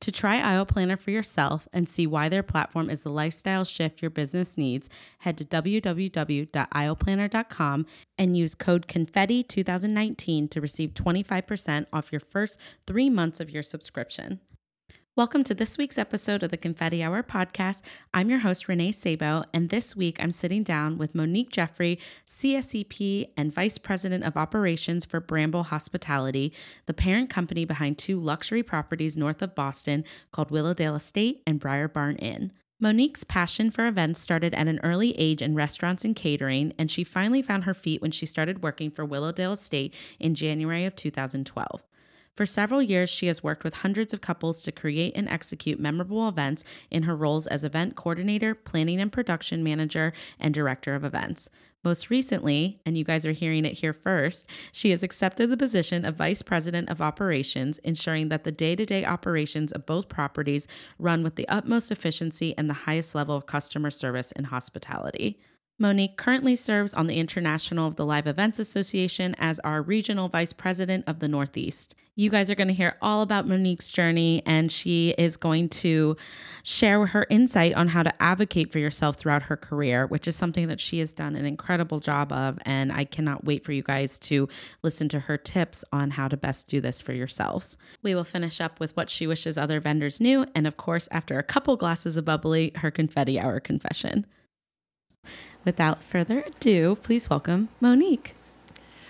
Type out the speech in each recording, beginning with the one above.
To try Aisle Planner for yourself and see why their platform is the lifestyle shift your business needs, head to www.aisleplanner.com and use code CONFETTI2019 to receive 25% off your first three months of your subscription. Welcome to this week's episode of the Confetti Hour podcast. I'm your host, Renee Sabo, and this week I'm sitting down with Monique Jeffrey, CSEP and Vice President of Operations for Bramble Hospitality, the parent company behind two luxury properties north of Boston called Willowdale Estate and Briar Barn Inn. Monique's passion for events started at an early age in restaurants and catering, and she finally found her feet when she started working for Willowdale Estate in January of 2012. For several years, she has worked with hundreds of couples to create and execute memorable events in her roles as event coordinator, planning and production manager, and director of events. Most recently, and you guys are hearing it here first, she has accepted the position of Vice President of Operations, ensuring that the day to day operations of both properties run with the utmost efficiency and the highest level of customer service and hospitality. Monique currently serves on the International of the Live Events Association as our Regional Vice President of the Northeast. You guys are going to hear all about Monique's journey, and she is going to share her insight on how to advocate for yourself throughout her career, which is something that she has done an incredible job of. And I cannot wait for you guys to listen to her tips on how to best do this for yourselves. We will finish up with what she wishes other vendors knew, and of course, after a couple glasses of bubbly, her confetti hour confession. Without further ado, please welcome Monique.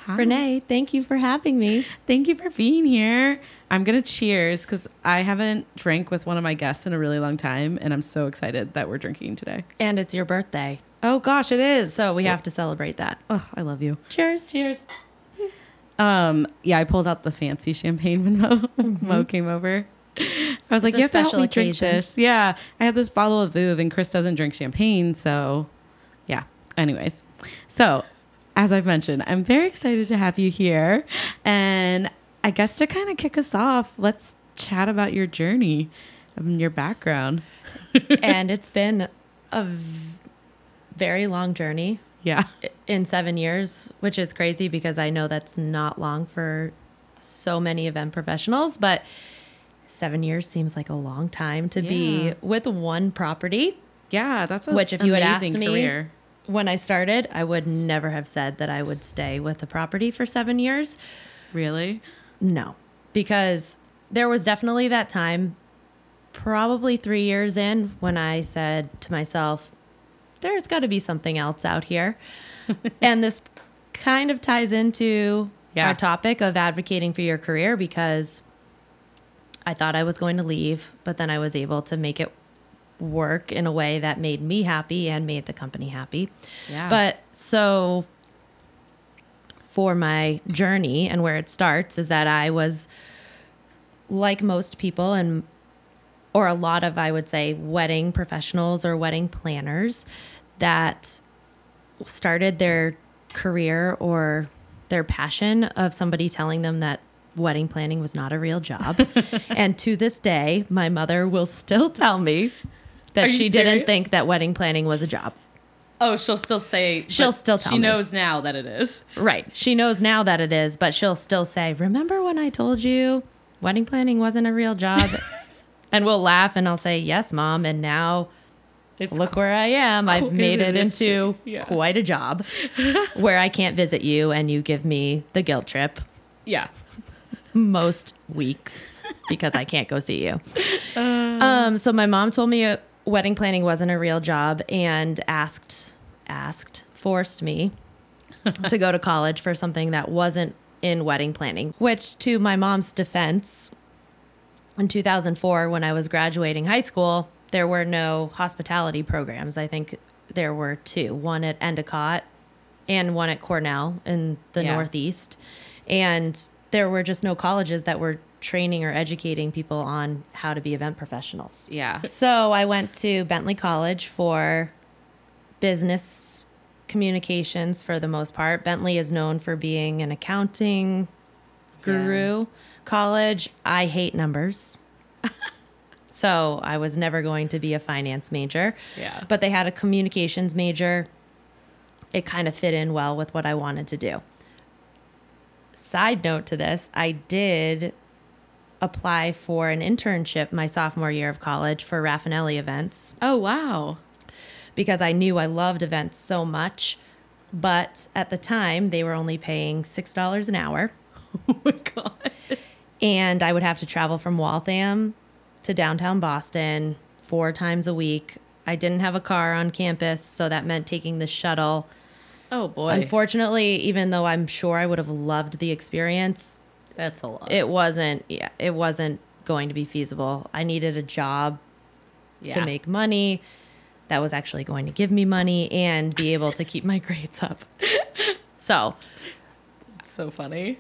Hi. Renee, thank you for having me. Thank you for being here. I'm going to cheers because I haven't drank with one of my guests in a really long time, and I'm so excited that we're drinking today. And it's your birthday. Oh, gosh, it is. So we have to celebrate that. Oh, I love you. Cheers. Cheers. Um, yeah, I pulled out the fancy champagne when Mo, mm-hmm. Mo came over. I was like, you have to help me occasion. drink this. Yeah, I had this bottle of Veuve, and Chris doesn't drink champagne, so yeah. Anyways, so as I've mentioned, I'm very excited to have you here. And I guess to kind of kick us off, let's chat about your journey and your background. and it's been a very long journey. Yeah. In seven years, which is crazy because I know that's not long for so many event professionals, but seven years seems like a long time to yeah. be with one property. Yeah, that's which if you had asked career. When I started, I would never have said that I would stay with the property for seven years. Really? No, because there was definitely that time, probably three years in, when I said to myself, there's got to be something else out here. and this kind of ties into yeah. our topic of advocating for your career because I thought I was going to leave, but then I was able to make it work in a way that made me happy and made the company happy. Yeah. But so for my journey and where it starts is that I was like most people and or a lot of I would say wedding professionals or wedding planners that started their career or their passion of somebody telling them that wedding planning was not a real job. and to this day, my mother will still tell me that she didn't think that wedding planning was a job. Oh, she'll still say. She'll still tell She me. knows now that it is. Right. She knows now that it is, but she'll still say, "Remember when I told you wedding planning wasn't a real job?" and we'll laugh, and I'll say, "Yes, mom." And now, It's look where I am. I've made it into. Yeah. quite a job where I can't visit you and you give me the guilt trip yeah. most weeks because I can't go see you. Um, so my mom told me uh, wedding planning wasn't a real job and asked, asked, forced me to go to college for something that wasn't in wedding planning, which to my mom's defense, in 2004, when I was graduating high school, there were no hospitality programs. I think there were two one at Endicott and one at Cornell in the Yeah. Northeast. And there were just no colleges that were training or educating people on how to be event professionals. Yeah. So I went to Bentley College for business communications for the most part. Bentley is known for being an accounting guru college. I hate numbers. so I was never going to be a finance major. Yeah. But they had a communications major. It kind of fit in well with what I wanted to do. Side note to this, I did apply for an internship my sophomore year of college for Rafanelli events Oh wow. because I knew I loved events so much. But at the time, they were only paying $6 an hour. Oh my god. And I would have to travel from Waltham to downtown Boston four times a week. I didn't have a car on campus, so that meant taking the shuttle. Oh boy. Unfortunately, even though I'm sure I would have loved the experience, That's a lot. it wasn't yeah, it wasn't going to be feasible. I needed a job yeah. to make money that was actually going to give me money and be able to keep my grades up. So, it's so funny.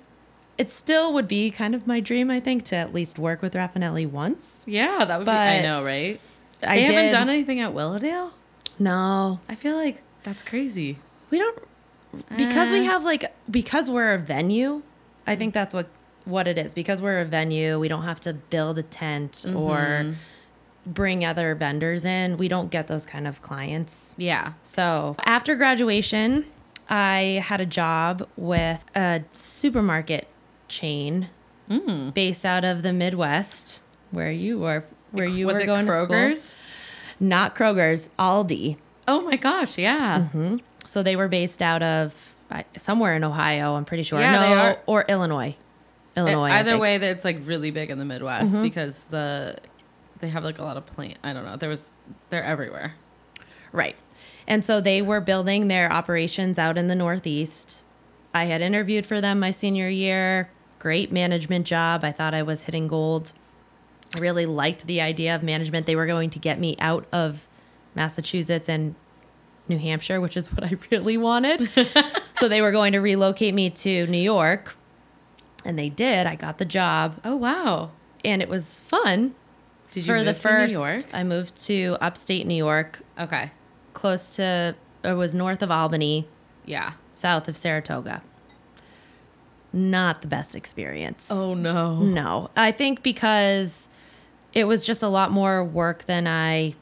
it still would be kind of my dream, I think, to at least work with Rafanelli once. Yeah, that would be. I know, right? I they haven't done anything at Willowdale. No, I feel like that's crazy. we don't because we Uh. have like because we're a venue. I think that's what what it is. Because we're a venue, we don't have to build a tent or mm-hmm. bring other vendors in. We don't get those kind of clients. Yeah. So after graduation, I had a job with a supermarket chain mm. based out of the Midwest, where you were, where you was were it going to Kroger's? school. Not Kroger's, Aldi. Oh my gosh, yeah. Mm-hmm. So they were based out of somewhere in Ohio. I'm pretty sure. Yeah, no, they are. or Illinois. Illinois. I Either. Way, that it's like really big in the Midwest mm-hmm. because the they have like a lot of plant. I don't know. There was they're everywhere. Right. And so they were building their operations out in the Northeast. I had interviewed for them my senior year. Great management job. I thought I was hitting gold. I really liked the idea of management. They were going to get me out of Massachusetts and New Hampshire, which is what I really wanted. so they were going to relocate me to New York. And they did. I got the job Oh wow. and it was fun. Did you for the move to New first, York? I moved to upstate New York Okay. close to it was north of Albany, Yeah. south of Saratoga. Not the best experience. Oh no. no. I think because it was just a lot more work than I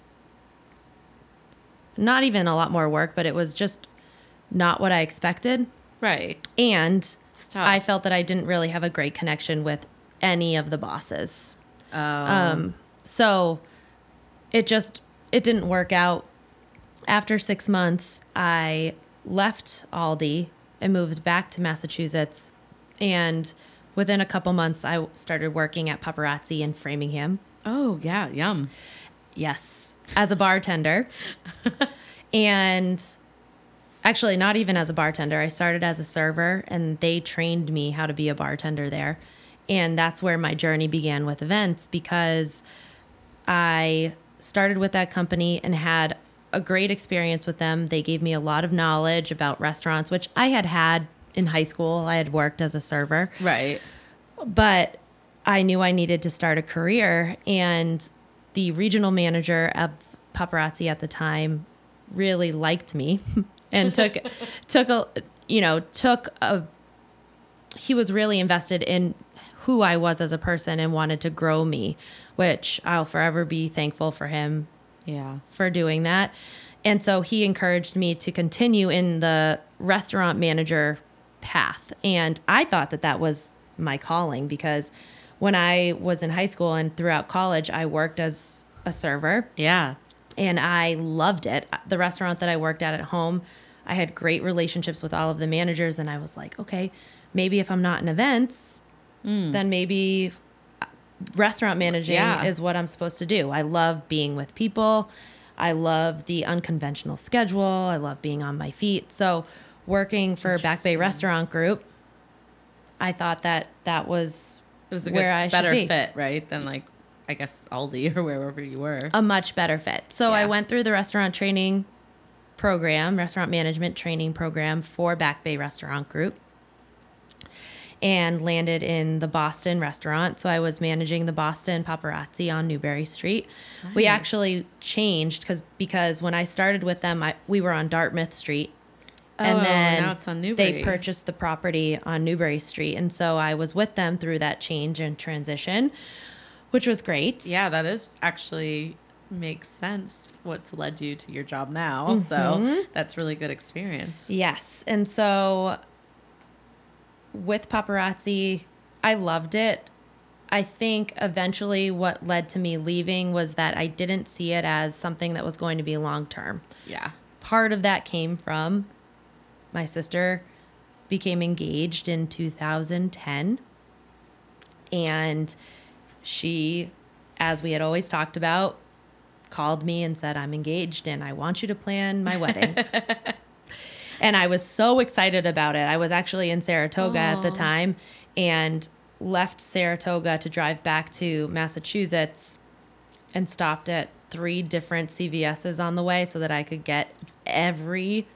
not even a lot more work, but it was just not what I expected. Right. And. I felt that I didn't really have a great connection with any of the bosses. Oh. Um, so it just it didn't work out. After six months, I left Aldi and moved back to Massachusetts. And within a couple months, I started working at Papa Razzi in Framingham. oh yeah. Yum. Yes, as a bartender. and actually, not even as a bartender. I started as a server, and they trained me how to be a bartender there. And that's where my journey began with events because I started with that company and had a great experience with them. They gave me a lot of knowledge about restaurants, which I had had in high school. I had worked as a server Right. but I knew I needed to start a career. And the regional manager of Papa Razzi at the time really liked me and took took a you know took a he was really invested in who I was as a person and wanted to grow me, which I'll forever be thankful for him Yeah. for doing that. And so he encouraged me to continue in the restaurant manager path. And I thought that that was my calling because when I was in high school and throughout college, I worked as a server Yeah. and I loved it. The restaurant that I worked at at home, I had great relationships with all of the managers, and I was like, okay, maybe if I'm not in events, hmm. then maybe uh, restaurant managing Yeah. is what I'm supposed to do. I love being with people. I love the unconventional schedule. I love being on my feet. So, working for Back Bay Restaurant Group, I thought that that was It was a where good, I better be. fit, right? Than like, I guess Aldi or wherever you were. a much better fit. So I went through the restaurant training program, restaurant management training program for Back Bay Restaurant Group and landed in the Boston restaurant. So I was managing the Boston Papa Razzi on Newbury Street. We actually changed cuz because when I started with them, I, we were on Dartmouth Street. Oh, and then now it's on they purchased the property on Newbury Street. And so I was with them through that change and transition, which was great. yeah, that is actually makes sense. What's led you to your job now? Mm-hmm. So that's really good experience. Yes. And so with Papa Razzi, I loved it. I think eventually what led to me leaving was that I didn't see it as something that was going to be long term. Yeah. Part of that came from my sister became engaged in 2010. And she, as we had always talked about, called me and said, I'm engaged and I want you to plan my wedding. and I was so excited about it. I was actually in Saratoga at the time and left Saratoga to drive back to Massachusetts and stopped at three different CVS's on the way so that I could get every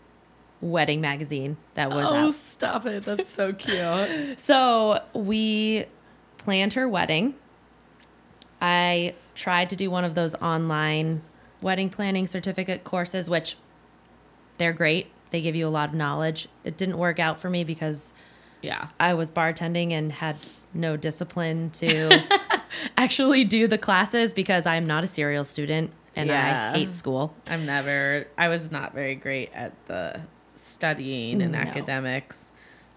wedding magazine that was oh, out. stop it. That's so cute. So we planned her wedding. I tried to do one of those online wedding planning certificate courses, which they're great. They give you a lot of knowledge. It didn't work out for me because yeah. I was bartending and had no discipline to actually do the classes because I'm not a serial student and Yeah. I hate school. I'm never, I was not very great at the studying and No. academics.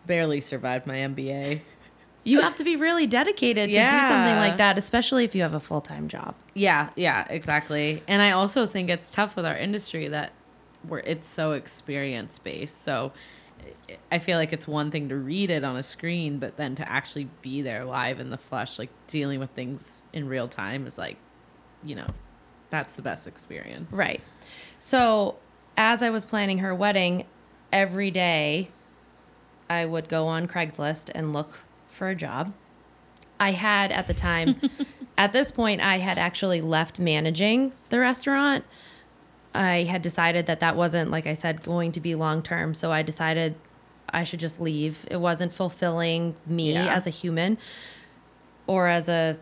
Barely survived my MBA. You have to be really dedicated to do something like that, especially if you have a full time job. Yeah, yeah, exactly. And I also think it's tough with our industry that where it's so experience based. So I- I feel like it's one thing to read it on a screen, but then to actually be there live in the flesh, like dealing with things in real time is like, you know, that's the best experience. Right. So, as I was planning her wedding, every day I would go on Craigslist and look for a job. I had at the time, at this point, I had actually left managing the restaurant. I had decided that that wasn't, like I said, going to be long term. So I decided I should just leave. It wasn't fulfilling me Yeah. as a human or as a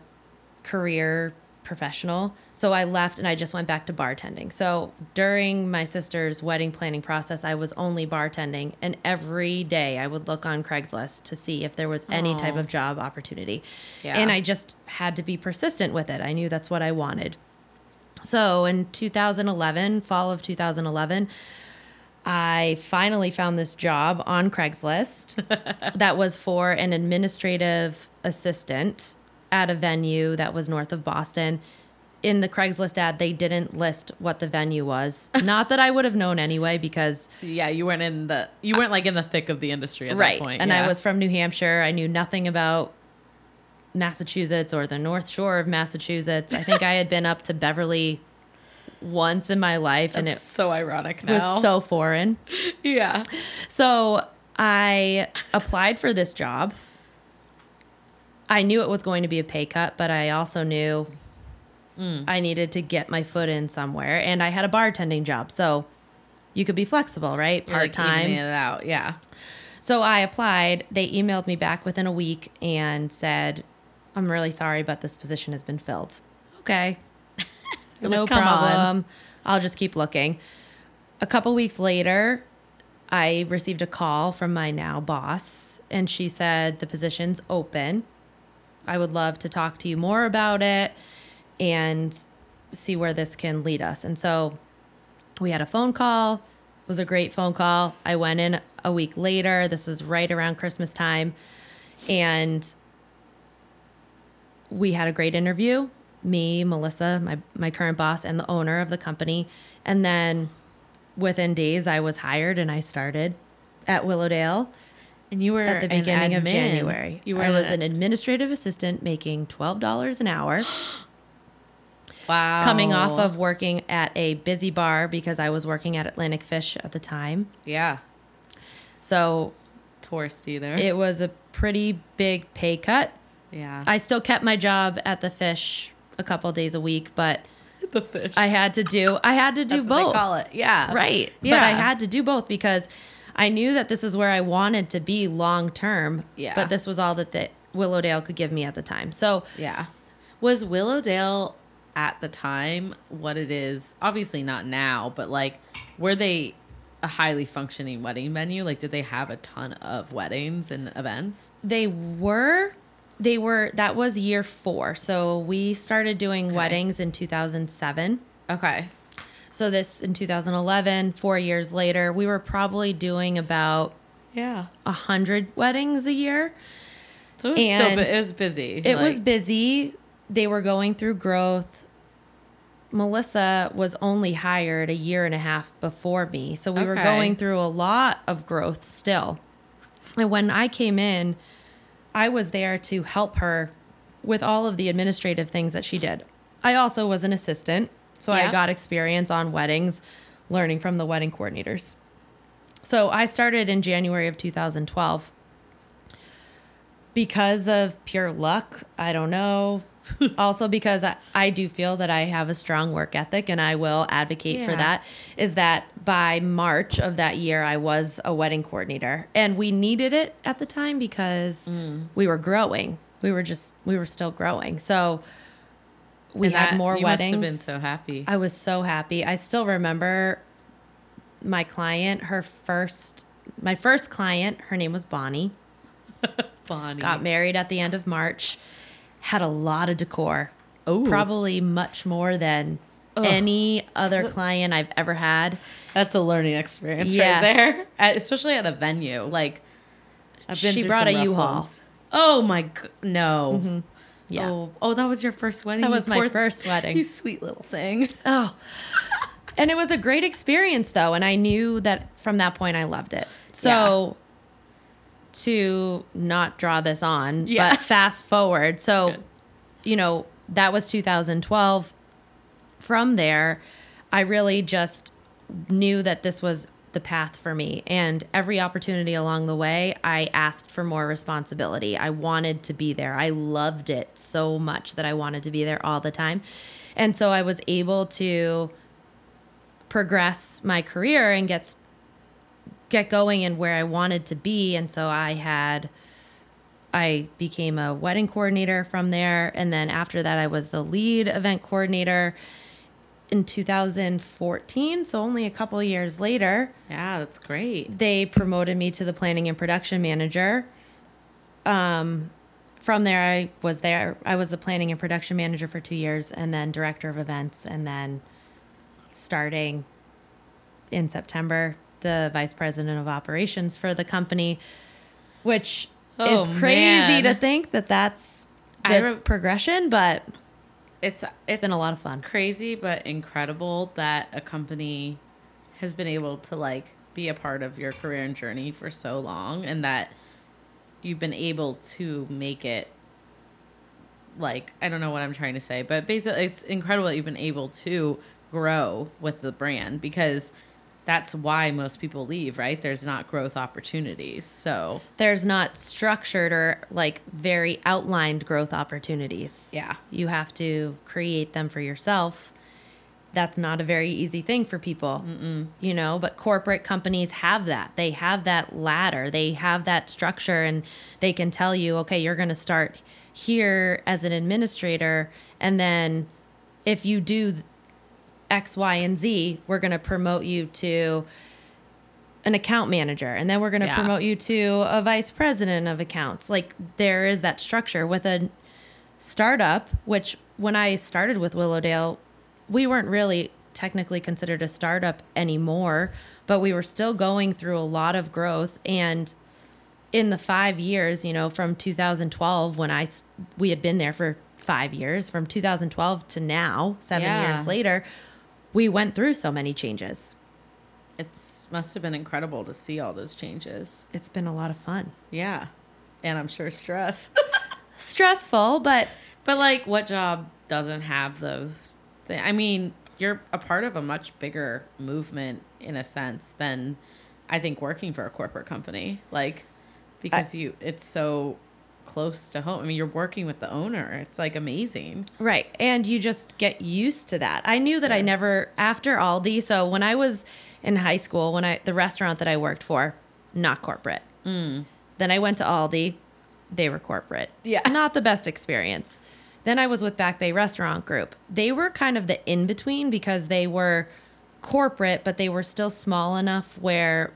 career professional. So I left and I just went back to bartending. So during my sister's wedding planning process, I was only bartending. And every day I would look on Craigslist to see if there was any type of job opportunity. Yeah. And I just had to be persistent with it. I knew that's what I wanted. So in 2011, fall of 2011, I finally found this job on Craigslist that was for an administrative assistant at a venue that was north of Boston. In the Craigslist ad, they didn't list what the venue was. Not that I would have known anyway, because Yeah, you weren't in the you weren't like in the thick of the industry at right, that point. and I was from New Hampshire. I knew nothing about Massachusetts or the North Shore of Massachusetts. I think I had been up to Beverly once in my life, and That's it so ironic was now. so foreign. yeah. So I applied for this job. I knew it was going to be a pay cut, but I also knew Mm. I needed to get my foot in somewhere. And I had a bartending job. So you could be flexible, right? Like, Part time. it out. Yeah. So I applied. They emailed me back within a week and said, I'm really sorry, but this position has been filled. Okay. no Come on. problem. I'll just keep looking. A couple weeks later, I received a call from my now boss, and she said, The position's open. I would love to talk to you more about it and see where this can lead us. And so we had a phone call. It was a great phone call. I went in a week later. This was right around Christmas time. And we had a great interview. me, Melissa, my my current boss, and the owner of the company. And then within days, I was hired and I started at Willowdale And you were at the beginning of. January. You were I was an administrative assistant making twelve dollars an hour, wow coming off of working at a busy bar because I was working at Atlantic Fish at the time. yeah So touristy there. it was a pretty big pay cut. yeah, I still kept my job at the fish a couple days a week, but the fish. I had to do I had to do That's both. call it. Yeah, Right. Yeah, But I had to do both because I knew that this is where I wanted to be long term. Yeah. But this was all that the Willowdale could give me at the time. So Yeah. Was Willowdale at the time what it is? Obviously not now, but like were they a highly functioning wedding venue? Like did they have a ton of weddings and events? they were they were that was year four. So we started doing weddings in two thousand seven. Okay. So this in 2011, four years later, we were probably doing about Yeah. a hundred weddings a year. So it was still And bu- it was busy. It was busy. They were going through growth. Melissa was only hired a year and a half before me. So we were going through a lot of growth still. And when I came in, I was there to help her with all of the administrative things that she did. I also was an assistant. So Yeah. I got experience on weddings, learning from the wedding coordinators. So I started in January of 2012 because of pure luck. I don't know. also because I, I do feel that I have a strong work ethic and I will advocate for that. Is that by March of that year, I was a wedding coordinator and we needed it at the time because Mm. we were growing. We were just, we were still growing. So we And had that- more you weddings. Must have been so happy. I was so happy. I still remember my client, her first, my first client, her name was Bonnie, Bonnie. got married at the end of March, had a lot of decor. Ooh. Probably much more than any other client I've ever had. That's a learning experience Yes. right there, At- especially at a venue. Like, I've been She brought a U-Haul. Oh my g- no! Mm-hmm. Yeah. Oh, oh, that was your first wedding. That You was my first wedding. You sweet little thing. Oh. and it was a great experience though, and I knew that from that point I loved it. So to not draw this on, Yeah. but fast forward. So, Good. you know, that was 2012. From there, I really just knew that this was the path for me. And every opportunity along the way, I asked for more responsibility. I wanted to be there. I loved it so much that I wanted to be there all the time. And so I was able to progress my career and get get going in where I wanted to be. And so I had I became a wedding coordinator from there. And then after that, I was the lead event coordinator in 2014. So only a couple of years later, Yeah, that's great. they promoted me to the planning and production manager. Um, from there, I was there. I was the planning and production manager for two years, and then director of events, and then starting in September, the vice president of operations for the company, which Oh, is crazy man. to think that that's the re- progression, but It's it's been a lot of fun. Crazy but incredible that a company has been able to like be a part of your career and journey for so long, and that you've been able to make it. Like I don't know what I'm trying to say, but basically, it's incredible that you've been able to grow with the brand because that's why most people leave, right? There's not growth opportunities. So there's not structured or like very outlined growth opportunities. Yeah. You have to create them for yourself. That's not a very easy thing for people, you know, but corporate companies have that. They have that ladder, they have that structure, and they can tell you, okay, you're going to start here as an administrator. And then if you do X, Y, and Z, we're going to promote you to an account manager and then we're going to Yeah. promote you to a vice president of accounts like there is that structure with a startup which when i started with willowdale we weren't really technically considered a startup anymore but we were still going through a lot of growth and in the five years you know from 2012 when i we had been there for five years from 2012 to now, seven Yeah. years later, we went through so many changes. It's must have been incredible to see all those changes. It's been a lot of fun. Yeah. And I'm sure stress. Stressful, but but like what job doesn't have those things? I mean, you're a part of a much bigger movement in a sense than I think working for a corporate company. Like because you it's so close to home. I mean, you're working with the owner. It's like amazing. Right. And you just get used to that. I knew that I never after Aldi, so when I was in high school, when I the restaurant that I worked for, not corporate. Mm. Then I went to Aldi, they were corporate. Yeah. Not the best experience. Then I was with Back Bay Restaurant Group. They were kind of the in between because they were corporate, but they were still small enough where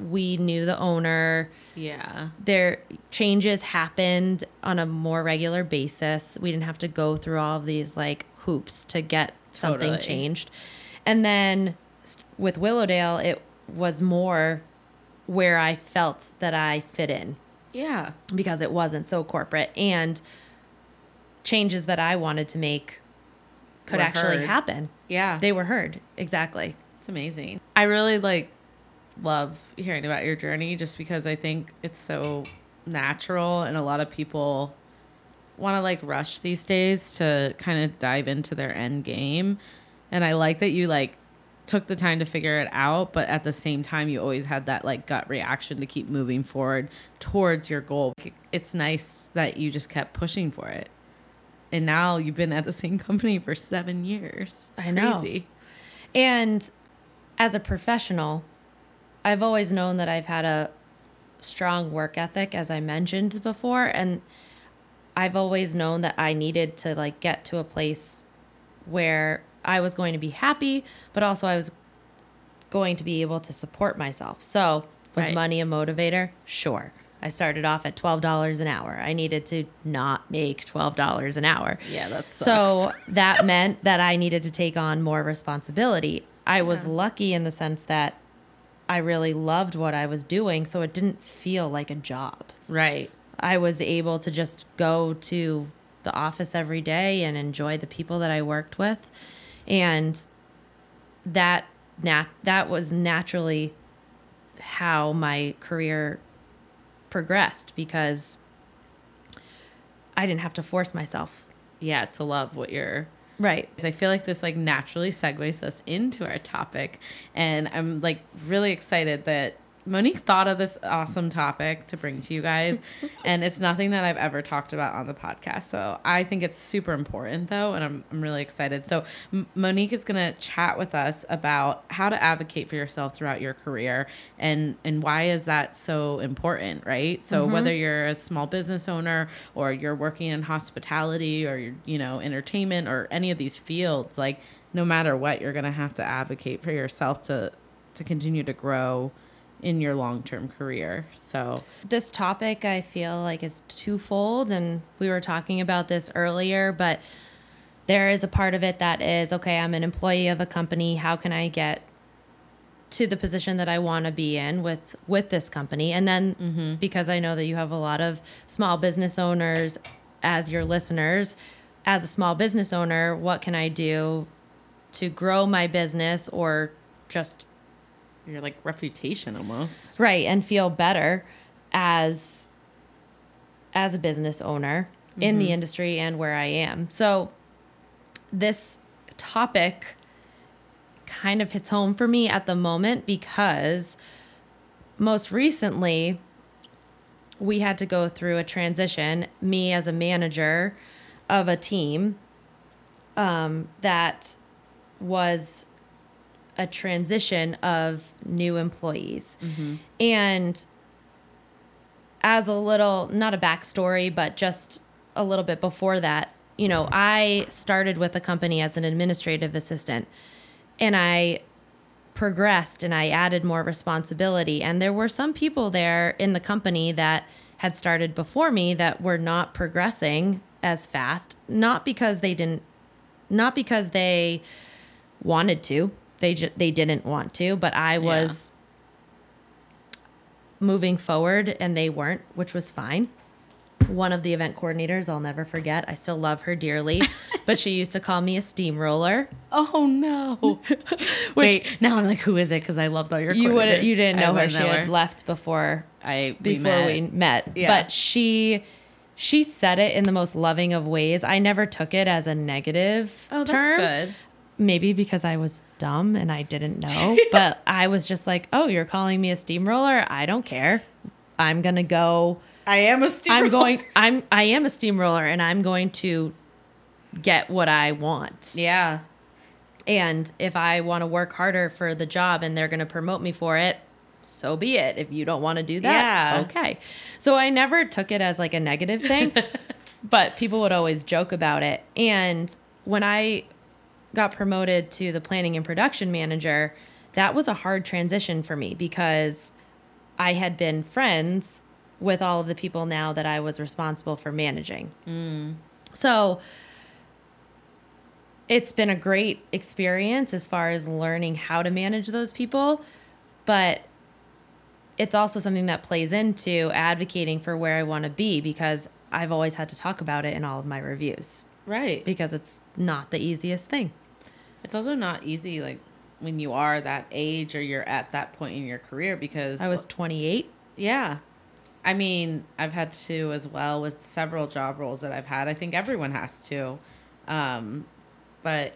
we knew the owner Yeah. their changes happened on a more regular basis. We didn't have to go through all of these like hoops to get something Totally. changed. And then with Willowdale, it was more where I felt that I fit in Yeah. because it wasn't so corporate and changes that I wanted to make could actually heard. happen. Yeah. They were heard. Exactly. It's amazing. I really like love hearing about your journey just because I think it's so natural and a lot of people want to like rush these days to kind of dive into their end game. And I like that you like took the time to figure it out, but at the same time you always had that like gut reaction to keep moving forward towards your goal. It's nice that you just kept pushing for it. And now you've been at the same company for 7 years. It's I know. crazy. And as a professional, I've always known that I've had a strong work ethic, as I mentioned before. And I've always known that I needed to like get to a place where I was going to be happy, but also I was going to be able to support myself. So, was Right. money a motivator? Sure. I started off at $12 an hour. I needed to not make $12 an hour. Yeah, that's So that meant that I needed to take on more responsibility. I was lucky in the sense that I really loved what I was doing, so it didn't feel like a job. Right. I was able to just go to the office every day and enjoy the people that I worked with. And that nat- that was naturally how my career progressed because I didn't have to force myself. Yeah, to love what you're. Right. I feel like this like naturally segues us into our topic, and I'm like really excited that Monique thought of this awesome topic to bring to you guys, and it's nothing that I've ever talked about on the podcast. So I think it's super important though, and I'm I'm really excited. So M- Monique is gonna chat with us about how to advocate for yourself throughout your career, and and why is that so important, right? So mm-hmm. whether you're a small business owner or you're working in hospitality or you're, you know entertainment or any of these fields, like no matter what, you're gonna have to advocate for yourself to to continue to grow in your long term career. So This topic I feel like is twofold and we were talking about this earlier, but there is a part of it that is okay, I'm an employee of a company, how can I get to the position that I want to be in with with this company? And then mm-hmm. because I know that you have a lot of small business owners as your listeners, as a small business owner, what can I do to grow my business or just your like reputation almost. right and feel better as as a business owner in the industry and where I am. So this topic kind of hits home for me at the moment because most recently we had to go through a transition me as a manager of a team um, that was a transition of new employees. Mm-hmm. And as a little, not a backstory, but just a little bit before that, you know, I started with the company as an administrative assistant and I progressed and I added more responsibility. And there were some people there in the company that had started before me that were not progressing as fast, not because they didn't, not because they wanted to, they ju- they didn't want to, but I was moving forward and they weren't, which was fine. one of the event coordinators, I'll never forget. I still love her dearly, but she used to call me a steamroller. Oh no! Wait, now I'm like, who is it? Because I loved all your. You would you didn't I know her. She had her. left before I we before met. we met. Yeah. But she she said it in the most loving of ways. I never took it as a negative Oh, that's term. good. Maybe because I was dumb and I didn't know. but I was just like, "Oh, you're calling me a steamroller? I don't care. I'm going to go I am a steamroller. I'm going I'm I am a steamroller and I'm going to get what I want. Yeah. And if I want to work harder for the job and they're going to promote me for it, so be it. If you don't want to do that, Yeah. okay. So I never took it as like a negative thing, but people would always joke about it. And when I got promoted to the planning and production manager, that was a hard transition for me because I had been friends with all of the people now that I was responsible for managing. Mm. So it's been a great experience as far as learning how to manage those people, but it's also something that plays into advocating for where I want to be because I've always had to talk about it in all of my reviews Right. because it's not the easiest thing. It's also not easy, like when you are that age or you're at that point in your career, because I was 28. Yeah. I mean, I've had to as well with several job roles that I've had. I think everyone has to. Um, but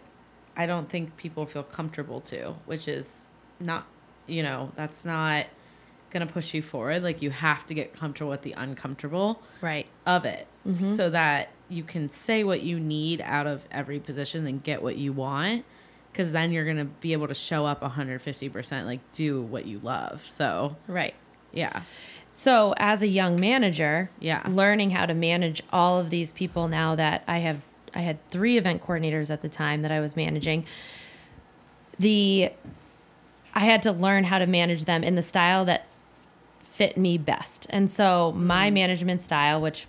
I don't think people feel comfortable to, which is not, you know, that's not going to push you forward. Like, you have to get comfortable with the uncomfortable Right. of it so that you can say what you need out of every position and get what you want. Because then you're going to be able to show up 150%, like, do what you love. So, Right. yeah. So, as a young manager, Yeah. learning how to manage all of these people now that I have, I had three event coordinators at the time that I was managing. The, I had to learn how to manage them in the style that fit me best. And so, my mm-hmm. management style, which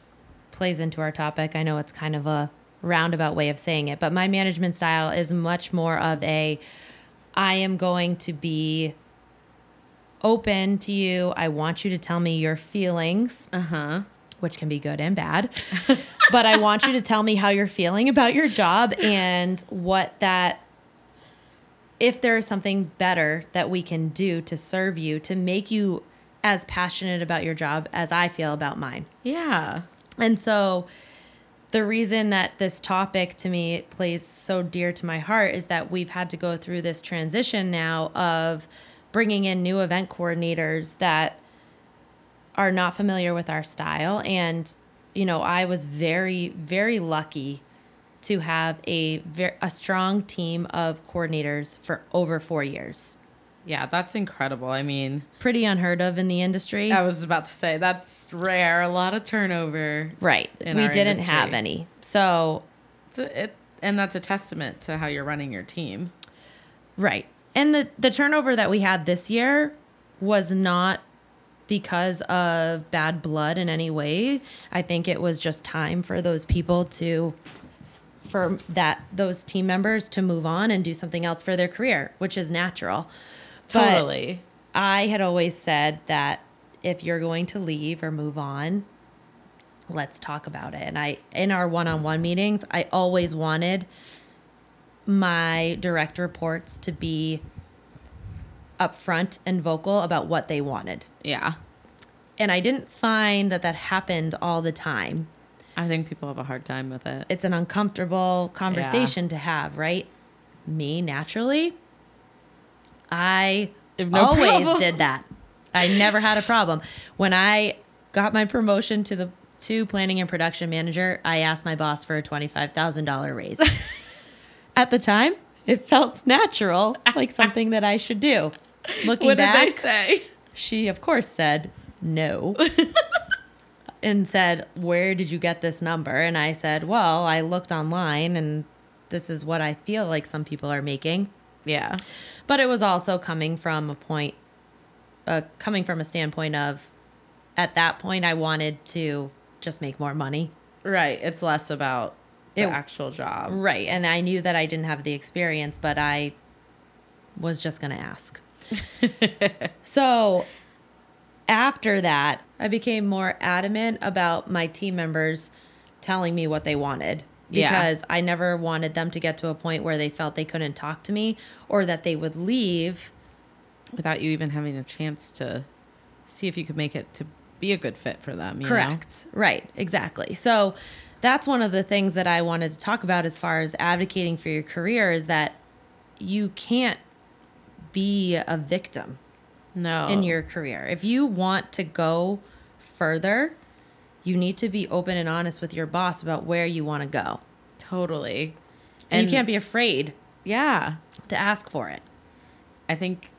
plays into our topic, I know it's kind of a roundabout way of saying it, but my management style is much more of a, I am going to be open to you. I want you to tell me your feelings, Uh huh. which can be good and bad. but I want you to tell me how you're feeling about your job and what that if there is something better that we can do to serve you to make you as passionate about your job as I feel about mine. Yeah. And so the reason that this topic to me plays so dear to my heart is that we've had to go through this transition now of bringing in new event coordinators that are not familiar with our style and you know I was very very lucky to have a a strong team of coordinators for over 4 years. Yeah, that's incredible. I mean, Pretty unheard of in the industry. I was about to say that's rare. A lot of turnover. right. We didn't industry. have any. So It's a, it, and that's a testament to how you're running your team. Right. And the the turnover that we had this year was not because of bad blood in any way. I think it was just time for those people to for that those team members to move on and do something else for their career, which is natural. But Totally. I had always said that if you're going to leave or move on, let's talk about it. And I in our one-on-one meetings, I always wanted my direct reports to be upfront and vocal about what they wanted. Yeah. And I didn't find that that happened all the time. I think people have a hard time with it. It's an uncomfortable conversation to have, right? Me, naturally, I no always problem. did that. I never had a problem. When I got my promotion to the to planning and production manager, I asked my boss for a $25,000 raise. At the time, it felt natural, like something that I should do. Looking what back, did they say? she of course said no. and said, "Where did you get this number?" And I said, "Well, I looked online and this is what I feel like some people are making." Yeah. But it was also coming from a point uh, coming from a standpoint of at that point I wanted to just make more money. Right. It's less about the It- actual job. Right. And I knew that I didn't have the experience, but I was just going to ask. so after that, I became more adamant about my team members telling me what they wanted Yeah. because I never wanted them to get to a point where they felt they couldn't talk to me or that they would leave. Without you even having a chance to see if you could make it to be a good fit for them. you know? Correct. Right. Exactly. So that's one of the things that I wanted to talk about as far as advocating for your career is that you can't be a victim No. in your career. If you want to go further, you need to be open and honest with your boss about where you want to go. totally. And, you can't be afraid Yeah. to ask for it. I think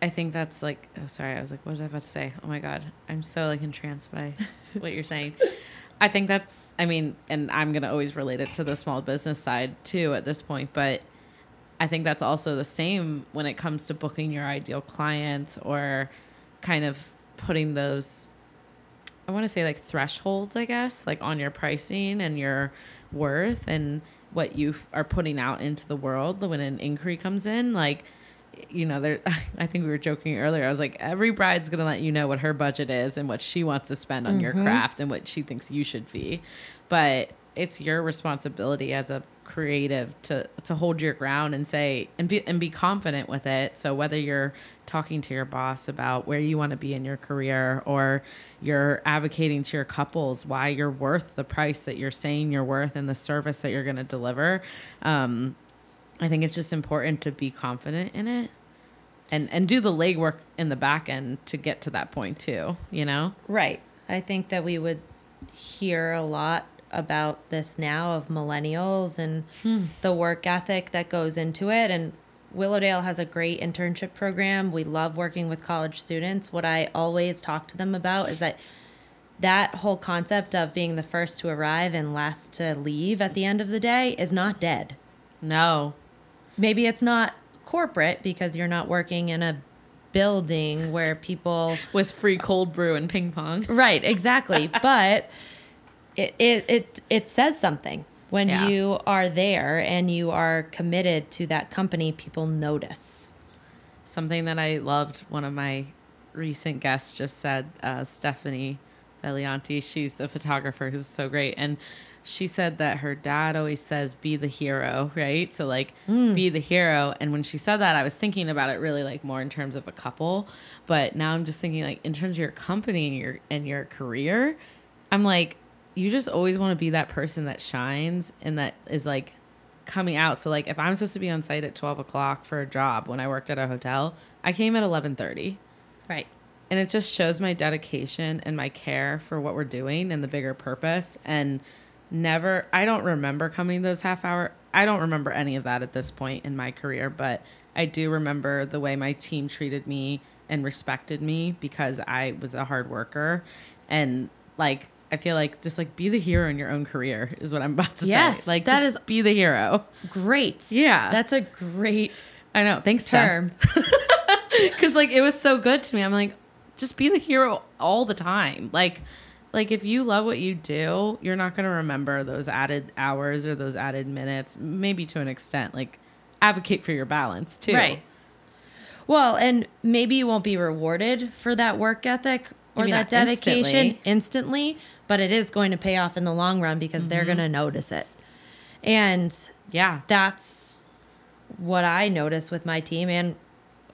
I think that's like oh sorry, I was like, what was I about to say? Oh my god. I'm so like entranced by what you're saying. I think that's I mean, and I'm gonna always relate it to the small business side too at this point, but I think that's also the same when it comes to booking your ideal client or kind of putting those I want to say like thresholds, I guess, like on your pricing and your worth and what you are putting out into the world when an inquiry comes in. Like, you know, there. I think we were joking earlier. I was like, every bride's gonna let you know what her budget is and what she wants to spend on your mm-hmm. craft and what she thinks you should be, but it's your responsibility as a creative to to hold your ground and say and be and be confident with it. So whether you're talking to your boss about where you want to be in your career or you're advocating to your couples why you're worth the price that you're saying you're worth and the service that you're going to deliver, um, I think it's just important to be confident in it and and do the legwork in the back end to get to that point too. You know. Right. I think that we would hear a lot about this now of millennials and hmm. the work ethic that goes into it. And Willowdale has a great internship program. We love working with college students. What I always talk to them about is that that whole concept of being the first to arrive and last to leave at the end of the day is not dead. No. Maybe it's not corporate because you're not working in a building where people With free cold brew and ping pong. Right, exactly. but it, it it it says something when Yeah. you are there and you are committed to that company. People notice. Something that I loved, one of my recent guests just said, uh, Stephanie Velianti, she's a photographer who's so great. And she said that her dad always says, be the hero, right? So, like, be the hero. And when she said that, I was thinking about it really like more in terms of a couple. But now I'm just thinking, like, in terms of your company and your, and your career, I'm like, you just always want to be that person that shines and that is like coming out. So like if I'm supposed to be on site at 12 o'clock for a job when I worked at a hotel, I came at 11:30, Right. and it just shows my dedication and my care for what we're doing and the bigger purpose. And never, I don't remember coming those half hour. I don't remember any of that at this point in my career, but I do remember the way my team treated me and respected me because I was a hard worker, and like. I feel like just like be the hero in your own career is what I'm about to Yes, say. Like that just is- be the hero. Great. Yeah. That's a great I know. Thanks, term. because like it was so good to me i'm like just be the hero all the time like like if you love what you do you're not going to remember those added hours or those added minutes maybe to an extent like advocate for your balance too Right. Well, and maybe you won't be rewarded for that work ethic or Maybe that dedication instantly. instantly. but it is going to pay off in the long run because they're Mm-hmm. going to notice it. And yeah that's what I notice with my team. And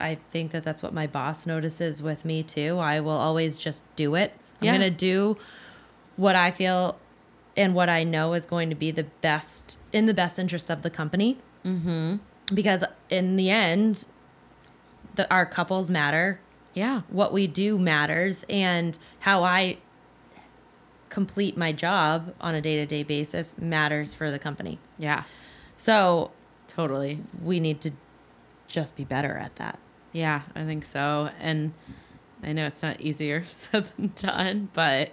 I think that that's what my boss notices with me too. I will always just do it. I'm Yeah. going to do what I feel and what I know is going to be the best in the best interest of the company. Mm-hmm. Because in the end, the, our couples matter. Yeah What we do matters, and how I complete my job on a day to day basis matters for the company. yeah So totally we need to just be better at that. Yeah, I think so. And I know it's not easier said than done, but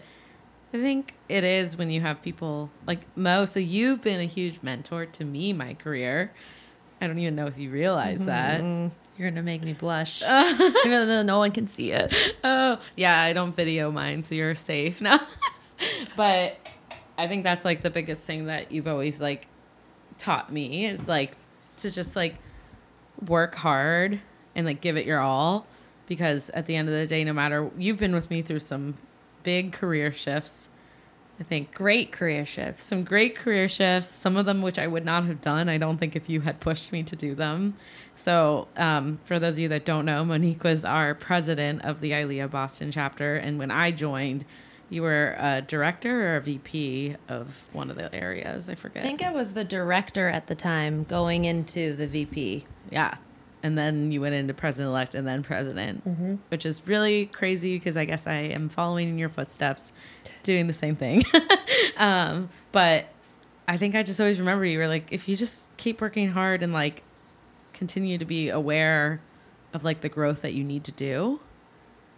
I think it is when you have people like Mo. So you've been a huge mentor to me, my career. I don't even know if you realize mm-hmm. that. Mm-hmm. You're gonna make me blush, oh. even though no one can see it. Oh, yeah, I don't video mine, so you're safe now. but I think that's like the biggest thing that you've always like taught me is like to just like work hard and like give it your all because at the end of the day, no matter you've been with me through some big career shifts. I think Great career shifts. some great career shifts, some of them which I would not have done. I don't think if you had pushed me to do them. So, um, for those of you that don't know, Monique was our president of the ILEA Boston chapter. And when I joined, you were a director or a VP of one of the areas. I forget. I think I was the director at the time going into the VP. Yeah. And then you went into president elect and then president, which is really crazy because I guess I am following in your footsteps, doing the same thing. um, but I think I just always remember you were like, if you just keep working hard and like continue to be aware of like the growth that you need to do,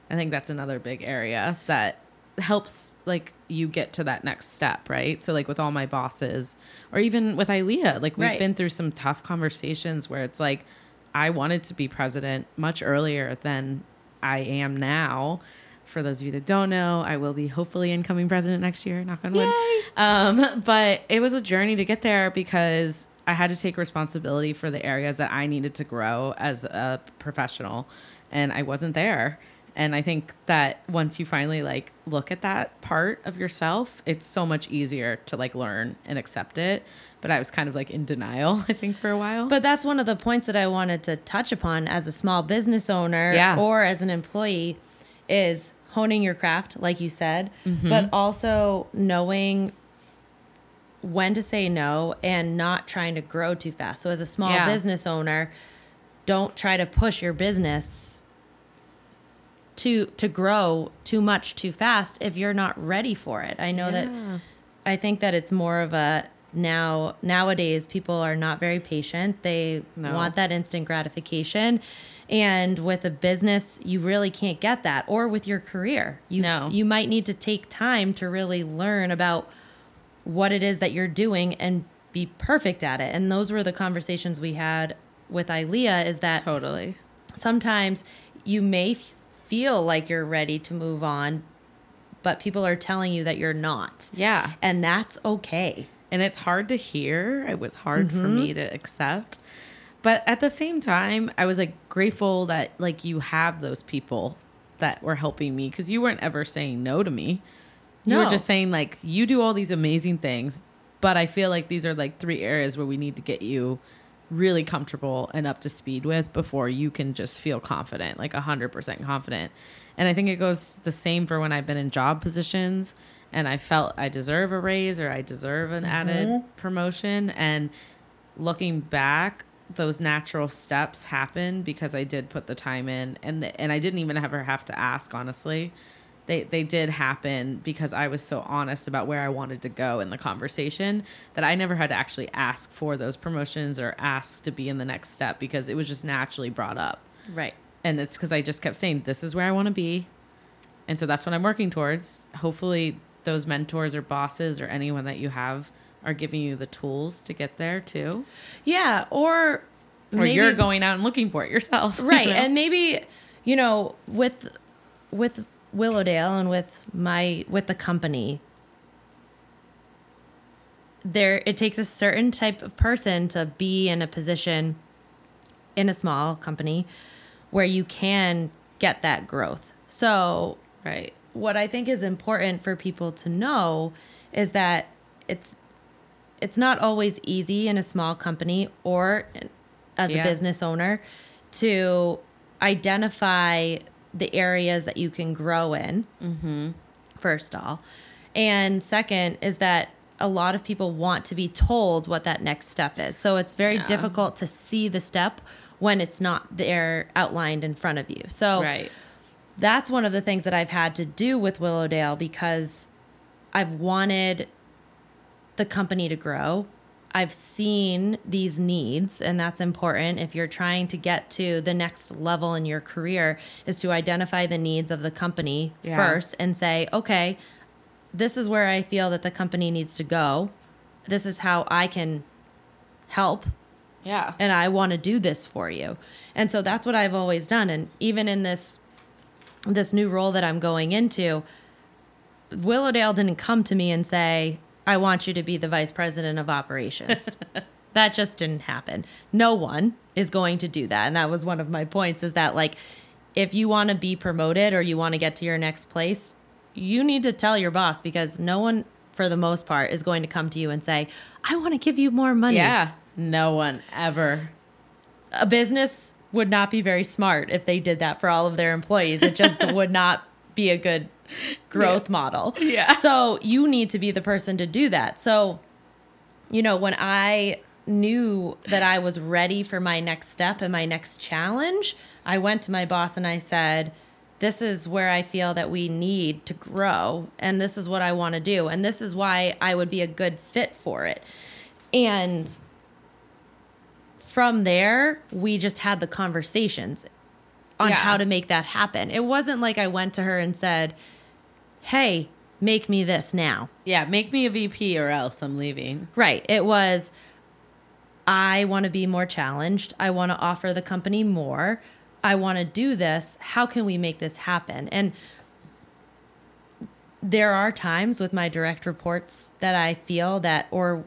I think that's another big area that helps like you get to that next step, right? So like with all my bosses or even with Ilea, like we've Right. been through some tough conversations where it's like I wanted to be president much earlier than I am now. For those of you that don't know, I will be hopefully incoming president next year, knock on wood. Um, but it was a journey to get there because I had to take responsibility for the areas that I needed to grow as a professional, and I wasn't there. And I think that once you finally like look at that part of yourself, it's so much easier to like learn and accept it. But I was kind of like in denial, I think, for a while. But that's one of the points that I wanted to touch upon as a small business owner Yeah. or as an employee is honing your craft, like you said, mm-hmm. but also knowing when to say no and not trying to grow too fast. So as a small Yeah. business owner, don't try to push your business to to grow too much too fast if you're not ready for it. I know that I think that it's more of a now nowadays people are not very patient. They No. want that instant gratification. And with a business, you really can't get that. Or with your career. You No. you might need to take time to really learn about what it is that you're doing and be perfect at it. And those were the conversations we had with Ilea is that totally. sometimes you may feel like you're ready to move on, but people are telling you that you're not. Yeah. And that's okay. and it's hard to hear. It was hard for Mm-hmm. me to accept. But at the same time, I was like grateful that like you have those people that were helping me because you weren't ever saying no to me. You were No. just saying like you do all these amazing things, but I feel like these are like three areas where we need to get you really comfortable and up to speed with before you can just feel confident, like 100% confident. And I think it goes the same for when I've been in job positions and I felt I deserve a raise or I deserve an mm-hmm. added promotion. And looking back, those natural steps happened because I did put the time in and the, and I didn't even ever have to ask honestly. They they did happen because I was so honest about where I wanted to go in the conversation that I never had to actually ask for those promotions or ask to be in the next step because it was just naturally brought up. Right. And it's because I just kept saying, this is where I want to be. And so that's what I'm working towards. Hopefully, those mentors or bosses or anyone that you have are giving you the tools to get there too. Yeah. Or, Or maybe, you're going out and looking for it yourself. you right. know? And maybe, you know, with with Willowdale and with my with the company, there it takes a certain type of person to be in a position in a small company where you can get that growth. So right. what I think is important for people to know is that it's it's not always easy in a small company or as Yeah. a business owner to identify the areas that you can grow in. Mm-hmm. First all, and second is that a lot of people want to be told what that next step is. So it's very Yeah. difficult to see the step when it's not there outlined in front of you. So Right. that's one of the things that I've had to do with Willowdale because I've wanted the company to grow. I've seen these needs, and that's important if you're trying to get to the next level in your career, is to identify the needs of the company Yeah. first and say, okay, this is where I feel that the company needs to go. This is how I can help Yeah. and I want to do this for you. And so that's what I've always done. And even in this this new role that I'm going into, Willowdale didn't come to me and say, I want you to be the vice president of operations. that just didn't happen. No one is going to do that. And that was one of my points is that like if you want to be promoted or you want to get to your next place, you need to tell your boss because no one, for the most part, is going to come to you and say, I want to give you more money. Yeah. No one ever. A business would not be very smart if they did that for all of their employees. It just would not be a good growth model. Yeah. So you need to be the person to do that. So, you know, when I knew that I was ready for my next step and my next challenge, I went to my boss and I said, This is where I feel that we need to grow, and this is what I want to do, and this is why I would be a good fit for it. And from there, we just had the conversations on Yeah. how to make that happen. It wasn't like I went to her and said, Hey, make me this now. Yeah. Make me a VP or else I'm leaving. Right. It was, I want to be more challenged. I want to offer the company more. I want to do this. How can we make this happen? And there are times with my direct reports that I feel that, or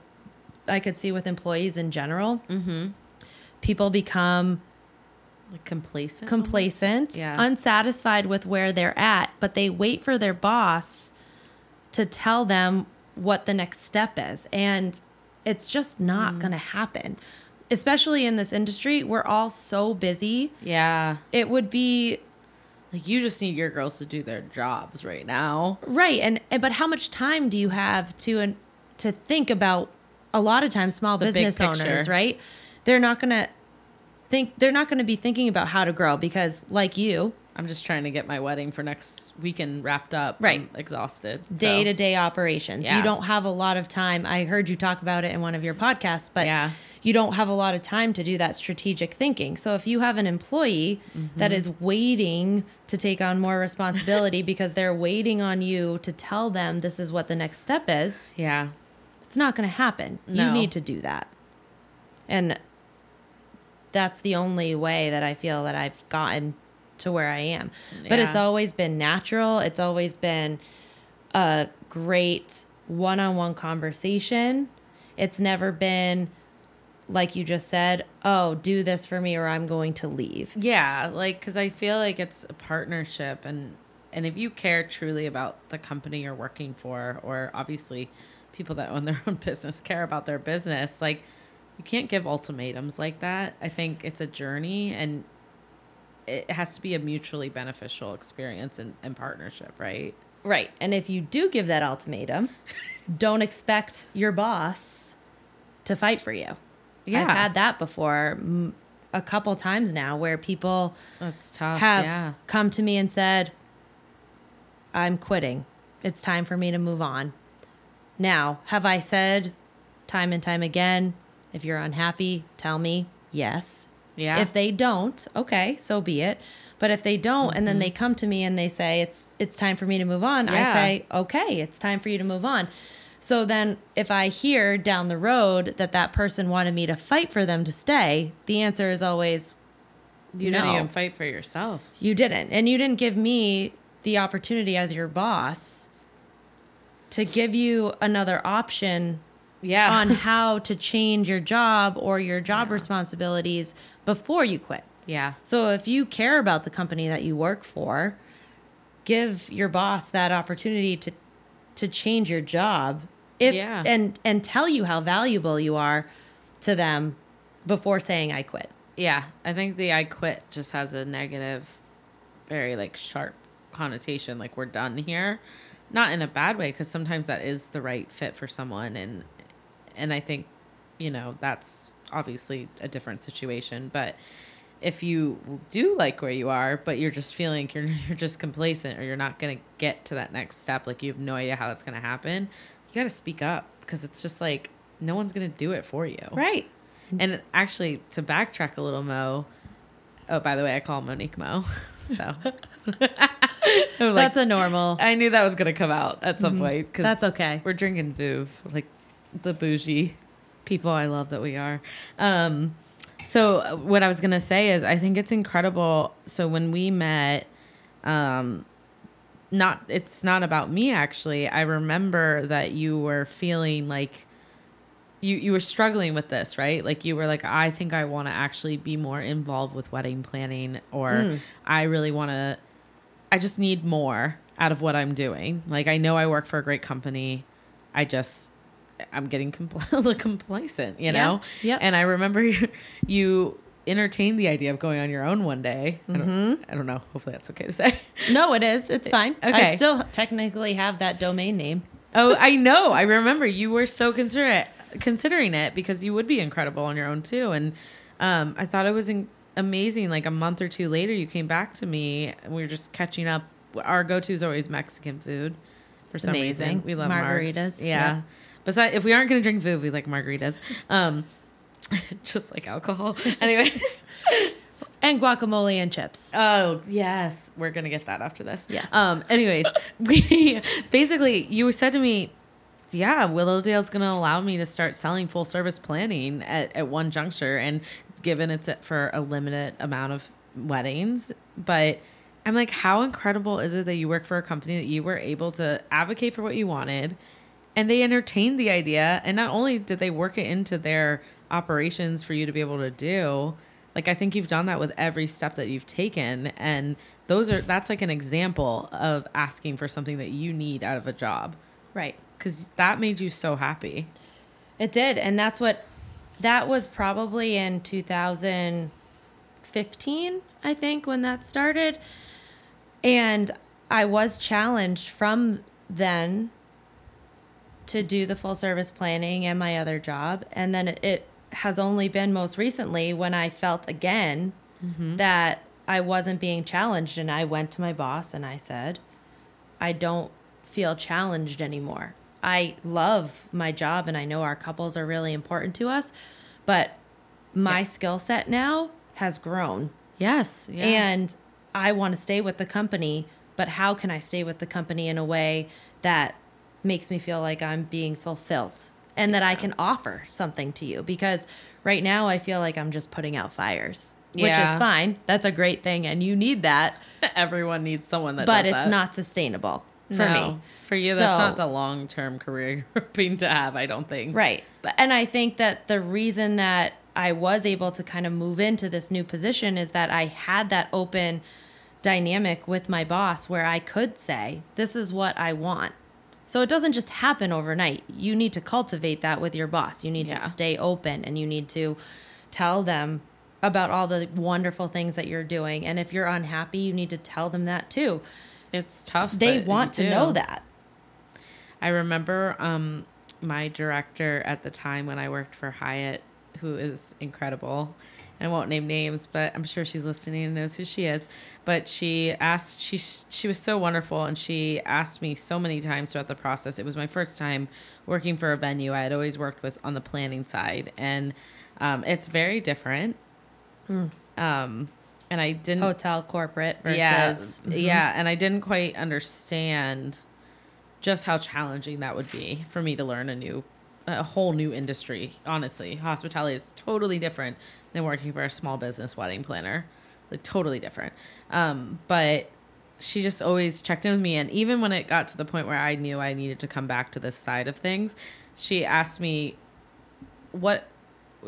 I could see with employees in general, mm-hmm. people become Like complacent. complacent, Yeah. unsatisfied with where they're at, but they wait for their boss to tell them what the next step is. And it's just not Mm. going to happen. Especially in this industry, we're all so busy. Yeah. It would be Like you just need your girls to do their jobs right now. right and, and but how much time do you have to and to think about a lot of times small The business owners, right? They're not going to think they're not going to be thinking about how to grow because like you, I'm just trying to get my wedding for next weekend wrapped up. Right. I'm exhausted. day to day operations. Yeah. You don't have a lot of time. I heard you talk about it in one of your podcasts, but Yeah. you don't have a lot of time to do that strategic thinking. So if you have an employee Mm-hmm. that is waiting to take on more responsibility because they're waiting on you to tell them this is what the next step is, Yeah. it's not going to happen. No. You need to do that. And that's the only way that I feel that I've gotten to where I am. But it's always been natural. It's always been a great one on one conversation. It's never been, like you just said, oh, do this for me or I'm going to leave. Yeah, like cuz I feel like it's a partnership and and if you care truly about the company you're working for or obviously people that own their own business care about their business, like you can't give ultimatums like that. I think it's a journey and it has to be a mutually beneficial experience and, and partnership, right? Right. And if you do give that ultimatum, don't expect your boss to fight for you. Yeah. I've had that before a couple times now where people That's tough. have yeah. come to me and said, I'm quitting. It's time for me to move on. Now, have I said time and time again, if you're unhappy, tell me yes. Yeah. If they don't, okay, so be it. But if they don't, and then they come to me and they say it's it's time for me to move on, I Mm-hmm. Say okay, it's time for you to move on. So then, if I hear down the road that that person wanted me to fight for them to stay, the answer is always you no. didn't even fight for yourself. you didn't. And you didn't give me the opportunity as your boss to give you another option Yeah. on how to change your job or your job responsibilities before you quit. yeah. So if you care about the company that you work for, give your boss that opportunity to to change your job if Yeah. and and tell you how valuable you are to them before saying I quit. Yeah, I think the I quit just has a negative, very like sharp connotation. Like we're done here, not in a bad way, because sometimes that is the right fit for someone, and and I think, you know, that's obviously a different situation. But if you do like where you are, but you're just feeling you're you're just complacent, or you're not gonna get to that next step, like you have no idea how that's gonna happen, you got to speak up because it's just like no one's gonna do it for you, Right. and actually, to backtrack a little, Mo. Oh, by the way, I call Monique Mo. So like, That's a normal. I knew that was gonna come out at some mm-hmm. point. Cause That's okay. We're drinking Vouv, like the bougie people I love that we are. Um, so what I was gonna say is, I think it's incredible. So when we met, um, not it's not about me actually. I remember that you were feeling like you you were struggling with this, right? Like you were like, I think I want to actually be more involved with wedding planning, or Mm. I really want to. I just need more out of what I'm doing. Like I know I work for a great company. I just I'm getting compl- complacent, you know. Yep. And I remember you, you entertained the idea of going on your own one day. I, don't, Mm-hmm. I don't know. Hopefully that's okay to say. No, it is. It's fine. Okay. I still technically have that domain name. Oh, I know. I remember you were so considerate considering it because you would be incredible on your own too. And um, I thought it was in- amazing. Like a month or two later, you came back to me. and We were just catching up. Our go-to is always Mexican food. For some reason, we love. Margaritas, Yeah. yeah. Besides, if we aren't going to drink food, we like margaritas. Um, just like alcohol. Anyways. And guacamole and chips. Oh yes, we're gonna get that after this. Yes. Um. Anyways, we basically you said to me, yeah, Willowdale's gonna allow me to start selling full service planning at, at one juncture, and given it's for a limited amount of weddings, but. I'm like, how incredible is it that you work for a company that you were able to advocate for what you wanted, and they entertained the idea, and not only did they work it into their operations for you to be able to do, like I think you've done that with every step that you've taken, and those are that's like an example of asking for something that you need out of a job, right. because that made you so happy. It did. And that's what that was probably in 2015, I think, when that started. And I was challenged from then to do the full service planning and my other job. And then it, it has only been most recently when I felt again mm-hmm. that I wasn't being challenged. And I went to my boss and I said, I don't feel challenged anymore. I love my job and I know our couples are really important to us, but my skill set now has grown Yes, yeah. and I want to stay with the company, but how can I stay with the company in a way that makes me feel like I'm being fulfilled and that I can offer something to you? Because right now I feel like I'm just putting out fires, which is fine. That's a great thing and you need that, everyone needs someone that, but it's that. not sustainable for No. me. For you, that's So- not the long term career you're hoping to have. I don't think. Right. But and I think that the reason that I was able to kind of move into this new position is that I had that open dynamic with my boss where I could say, this is what I want. So it doesn't just happen overnight. You need to cultivate that with your boss. You need Yeah. to stay open and you need to tell them about all the wonderful things that you're doing. And if you're unhappy, you need to tell them that too. It's tough. They want to do. know that. I remember um, my director at the time when I worked for Hyatt, who is incredible. I won't name names, but I'm sure she's listening and knows who she is. But she asked, she she was so wonderful, and she asked me so many times throughout the process. It was my first time working for a venue. I had always worked with on the planning side, and um, it's very different. Um, and I didn't Hotel corporate versus yeah, mm-hmm. yeah, and I didn't quite understand just how challenging that would be for me to learn a new, a whole new industry. Honestly, hospitality is totally different than working for a small business wedding planner, like totally different. Um, but she just always checked in with me, and even when it got to the point where I knew I needed to come back to this side of things, she asked me what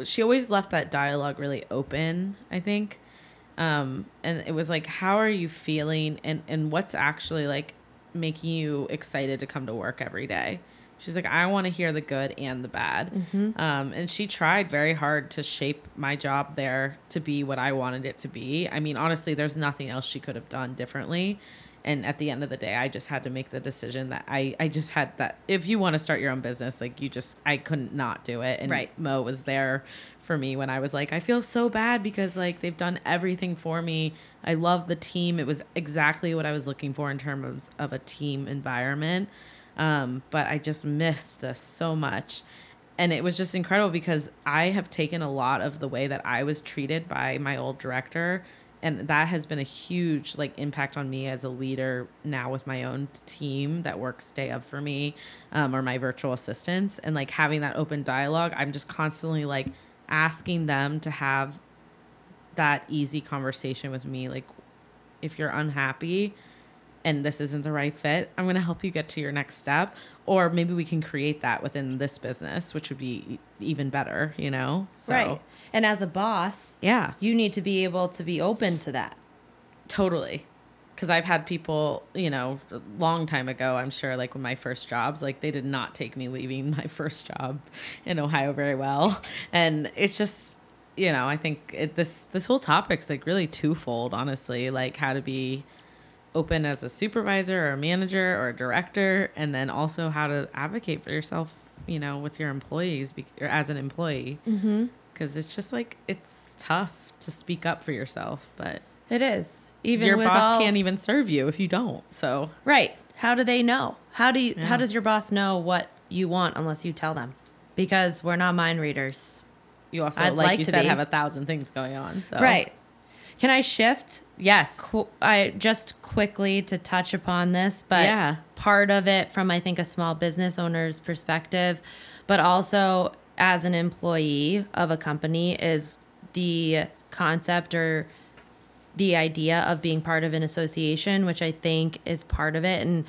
she always left that dialogue really open i think. Um and it was like how are you feeling and and what's actually like making you excited to come to work every day she's like i want to hear the good and the bad. Um and she tried very hard to shape my job there to be what i wanted it to be. I mean honestly there's nothing else she could have done differently. And at the end of the day i just had to make the decision that i i just had that if you want to start your own business like you just i couldn't not do it. And Right. mo was there for me when i was like i feel so bad because like they've done everything for me. I love the team. It was exactly what i was looking for in terms of a team environment um, but i just missed this so much. And it was just incredible because i have taken a lot of the way that i was treated by my old director. And that has been a huge like impact on me as a leader now with my own team that works day of for me um, or my virtual assistants. And like having that open dialogue i'm just constantly like asking them to have that easy conversation with me. Like if you're unhappy and this isn't the right fit, I'm going to help you get to your next step. Or maybe we can create that within this business, which would be even better, you know? So, Right. And as a boss, Yeah, you need to be able to be open to that. totally. Because I've had people, you know, a long time ago, I'm sure, like when my first jobs, like they did not take me leaving my first job in Ohio very well. And it's just, you know, I think it, this this whole topic's like really twofold, honestly, like how to be open as a supervisor or a manager or a director, and then also how to advocate for yourself, you know, with your employees or as an employee. Mm-hmm. Because it's just like it's tough to speak up for yourself, but It is. Even your boss all, can't even serve you if you don't. So Right. How do they know? How do you Yeah. how does your boss know what you want unless you tell them? Because we're not mind readers. you also, I'd like, like you said, be. have a thousand things going on. So Right. Can I shift Yes. qu- I just quickly to touch upon this, but Yeah. part of it from I think a small business owner's perspective, but also as an employee of a company is the concept or the idea of being part of an association, which I think is part of it. And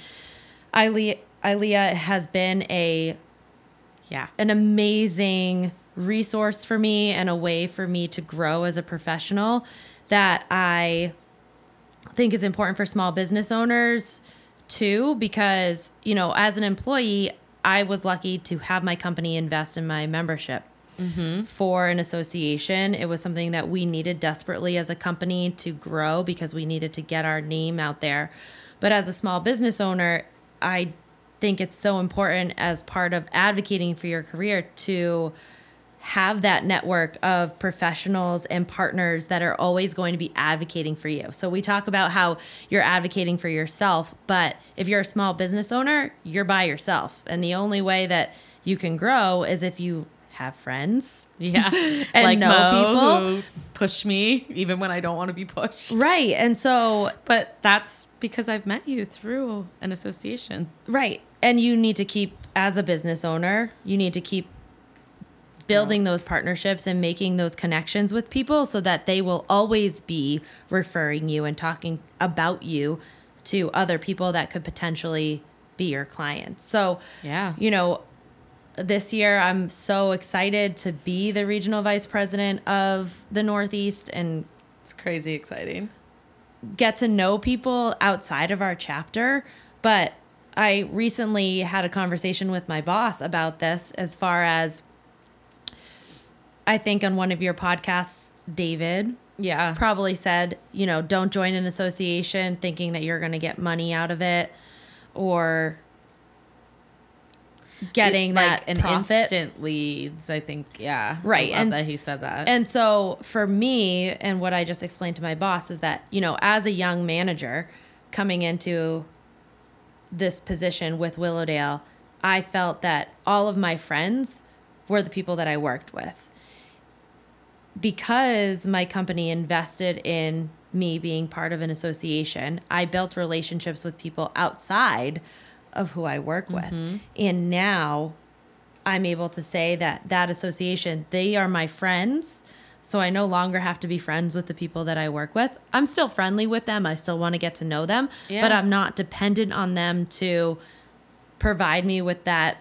Ilea, Ilea has been a Yeah. an amazing resource for me and a way for me to grow as a professional that I think is important for small business owners too because you know as an employee I was lucky to have my company invest in my membership mm-hmm. for an association. It was something that we needed desperately as a company to grow because we needed to get our name out there. But as a small business owner I think it's so important as part of advocating for your career to have that network of professionals and partners that are always going to be advocating for you. So we talk about how you're advocating for yourself, but if you're a small business owner, you're by yourself. And the only way that you can grow is if you have friends. Yeah. And like know Mo, people. who push me even when I don't want to be pushed. Right. And so But that's because I've met you through an association. Right. And you need to keep, as a business owner, you need to keep building those partnerships and making those connections with people so that they will always be referring you and talking about you to other people that could potentially be your clients. So, Yeah. you know, this year I'm so excited to be the regional vice president of the Northeast and It's crazy exciting. get to know people outside of our chapter. But I recently had a conversation with my boss about this as far as I think on one of your podcasts, David Yeah. probably said, you know, don't join an association thinking that you're going to get money out of it or getting like that an profit. instant leads, I think. Yeah. I right love and that he said that. and so for me and what i just explained to my boss is that you know as a young manager coming into this position with willowdale i felt that all of my friends were the people that i worked with because my company invested in me being part of an association i built relationships with people outside of who i work with mm-hmm. and now I'm able to say that that association, they are my friends. So I no longer have to be friends with the people that I work with. I'm still friendly with them. I still want to get to know them, but I'm not dependent on them to provide me with that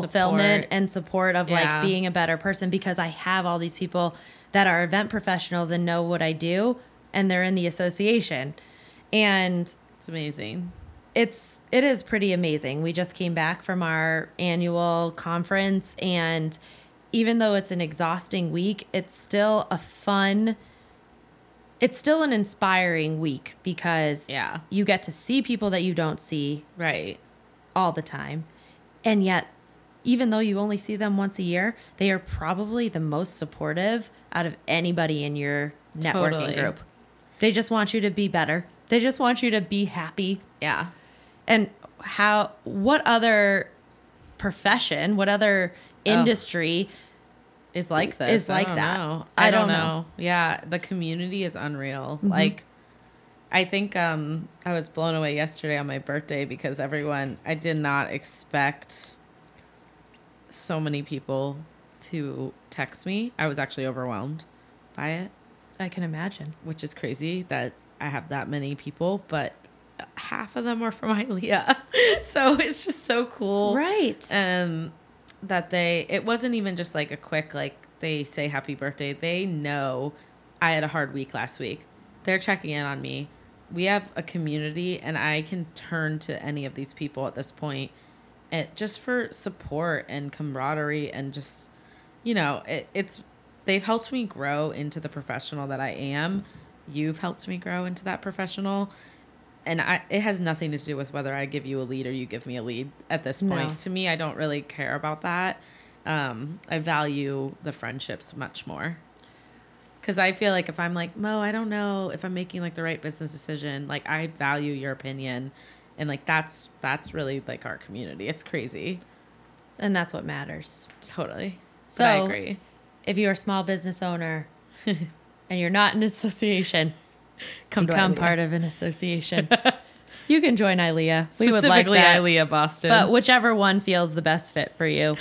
fulfillment Support. and support of Yeah. like being a better person because I have all these people that are event professionals and know what I do and they're in the association. And it's amazing. it's it is pretty amazing. We just came back from our annual conference and even though it's an exhausting week, it's still a fun it's still an inspiring week because Yeah. you get to see people that you don't see Right. all the time. And yet even though you only see them once a year, they are probably the most supportive out of anybody in your networking Totally. group. They just want you to be better. They just want you to be happy Yeah. and how what other profession what other industry is like this. Is like don't that. know. I I, don't don't know. know. Yeah, the community is unreal. Mm-hmm. Like I think um I was blown away yesterday on my birthday because everyone I did not expect so many people to text me. I was actually overwhelmed by it, i can imagine which is crazy that I have that many people, but half of them are from ILEA. so it's just so cool. Right. Um that they it wasn't even just like a quick like they say happy birthday. They know I had a hard week last week. They're checking in on me. We have a community and I can turn to any of these people at this point and just for support and camaraderie and just you know, it, it's they've helped me grow into the professional that I am. You've helped me grow into that professional. And I, it has nothing to do with whether I give you a lead or you give me a lead at this point. No. To me, I don't really care about that. Um, I value the friendships much more. Because I feel like if I'm like, Mo, I don't know if I'm making like the right business decision, like I value your opinion. And like that's that's really like our community. It's crazy. And that's what matters. Totally. So but I agree. If you're a small business owner and you're not an association, Come become part of an association. you can join ILEA. We would like Specifically that. ILEA Boston. But whichever one feels the best fit for you.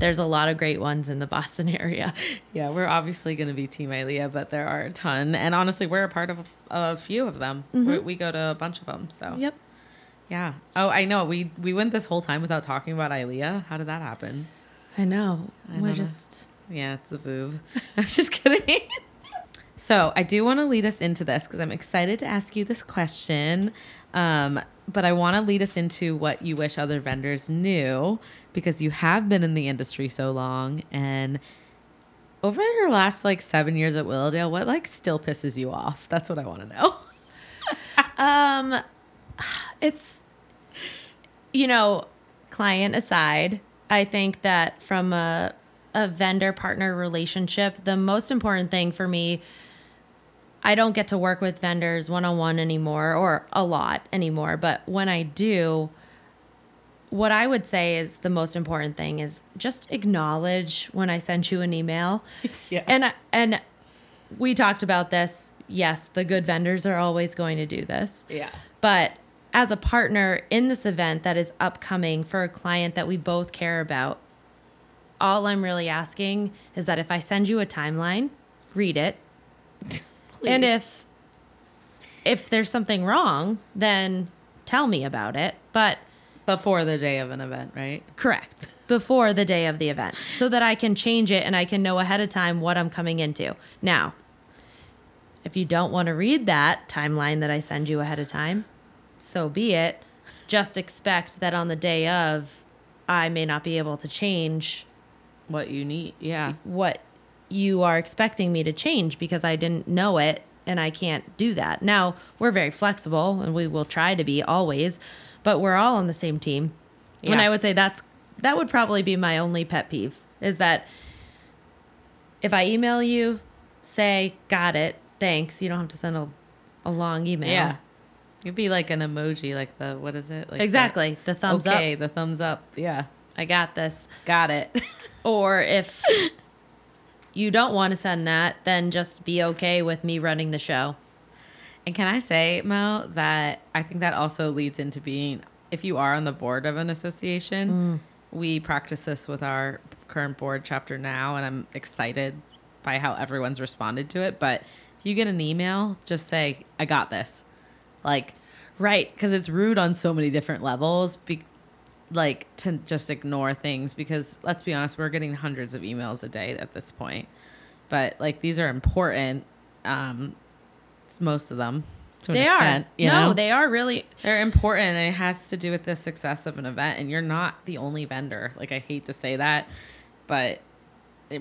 There's a lot of great ones in the Boston area. Yeah, we're obviously going to be Team Ilea, but there are a ton, and honestly, we're a part of a few of them. We, we go to a bunch of them, so Yep. Yeah. Oh, I know. We we went this whole time without talking about Ilea. How did that happen? I know. I We're know. just Yeah, it's the boob. I'm just kidding. so I do want to lead us into this because I'm excited to ask you this question. Um, but I want to lead us into what you wish other vendors knew because you have been in the industry so long and over your last like seven years at Willowdale, what like still pisses you off? That's what I want to know. um it's you know, client aside, I think that from a a vendor partner relationship, the most important thing for me I don't get to work with vendors one on one anymore or a lot anymore, but when I do, what I would say is the most important thing is just acknowledge when I send you an email. Yeah. And and we talked about this. Yes, the good vendors are always going to do this. Yeah. But as a partner in this event that is upcoming for a client that we both care about, all I'm really asking is that if I send you a timeline, read it. And if if there's something wrong, then tell me about it. But before the day of an event, right? correct before the day of the event so that I can change it and I can know ahead of time what I'm coming into. Now, if you don't want to read that timeline that I send you ahead of time, so be it. Just expect that on the day of, I may not be able to change What you need. Yeah. what you are expecting me to change because I didn't know it and I can't do that. Now, we're very flexible and we will try to be always, but we're all on the same team. Yeah. And I would say that's that would probably be my only pet peeve is that if I email you, say, "Got it. Thanks." You don't have to send a a long email. Yeah. You'd be like an emoji, like the what is it? Like Exactly. The thumbs okay, up. the thumbs up. Yeah. I got this. Got it. Or if you don't want to send that, then just be okay with me running the show. and can I say, Mo, that I think that also leads into being if you are on the board of an association, mm. we practice this with our current board chapter now, and I'm excited by how everyone's responded to it. But if you get an email, just say, I got this. Like, Right. because it's rude on so many different levels be, like to just ignore things because let's be honest we're getting hundreds of emails a day at this point but like these are important um it's most of them to an They extent, are. you no, know? they are really. they're important and it has to do with the success of an event and you're not the only vendor like i hate to say that but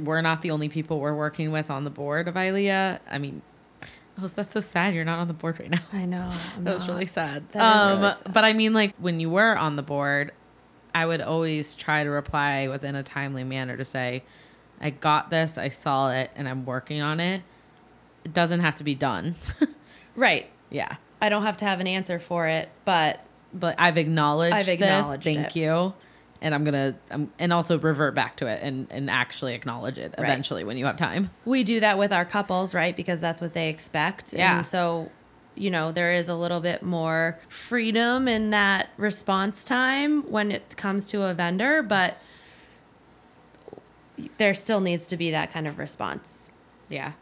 we're not the only people we're working with on the board of ilea i mean oh that's so sad you're not on the board right now I know. that was really sad. That is um, really sad. But I mean, like when you were on the board, I would always try to reply within a timely manner to say, "I got this. I saw it, and I'm working on it." It doesn't have to be done. Right. yeah, I don't have to have an answer for it, but but I've acknowledged. I've acknowledged this. Thank you. And I'm gonna, um, and also revert back to it and and actually acknowledge it Right. eventually when you have time. we do that with our couples, right? Because that's what they expect. Yeah. And so, you know, there is a little bit more freedom in that response time when it comes to a vendor, but there still needs to be that kind of response. Yeah.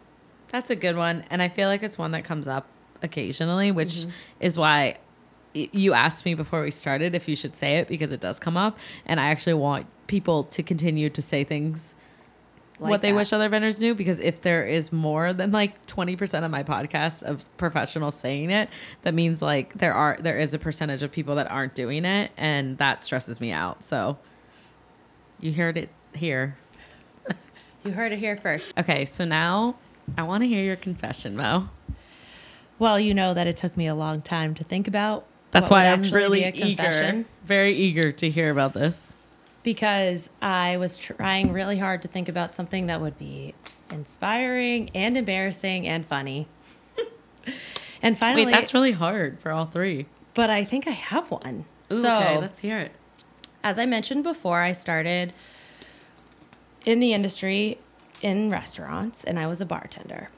That's a good one. And I feel like it's one that comes up occasionally, which is why you asked me before we started if you should say it because it does come up, and I actually want people to continue to say things Like what they that. wish other vendors knew because if there is more than like 20% of my podcast of professionals saying it that means like there are there is a percentage of people that aren't doing it and that stresses me out so you heard it here You heard it here first. okay so now i want to hear your confession mo Well, you know that it took me a long time to think about. That's why i'm really be a confession. eager very eager to hear about this because I was trying really hard to think about something that would be inspiring and embarrassing and funny. and finally, wait that's really hard for all three but I think I have one. Ooh, so, okay let's hear it as I mentioned before, I started in the industry in restaurants and I was a bartender.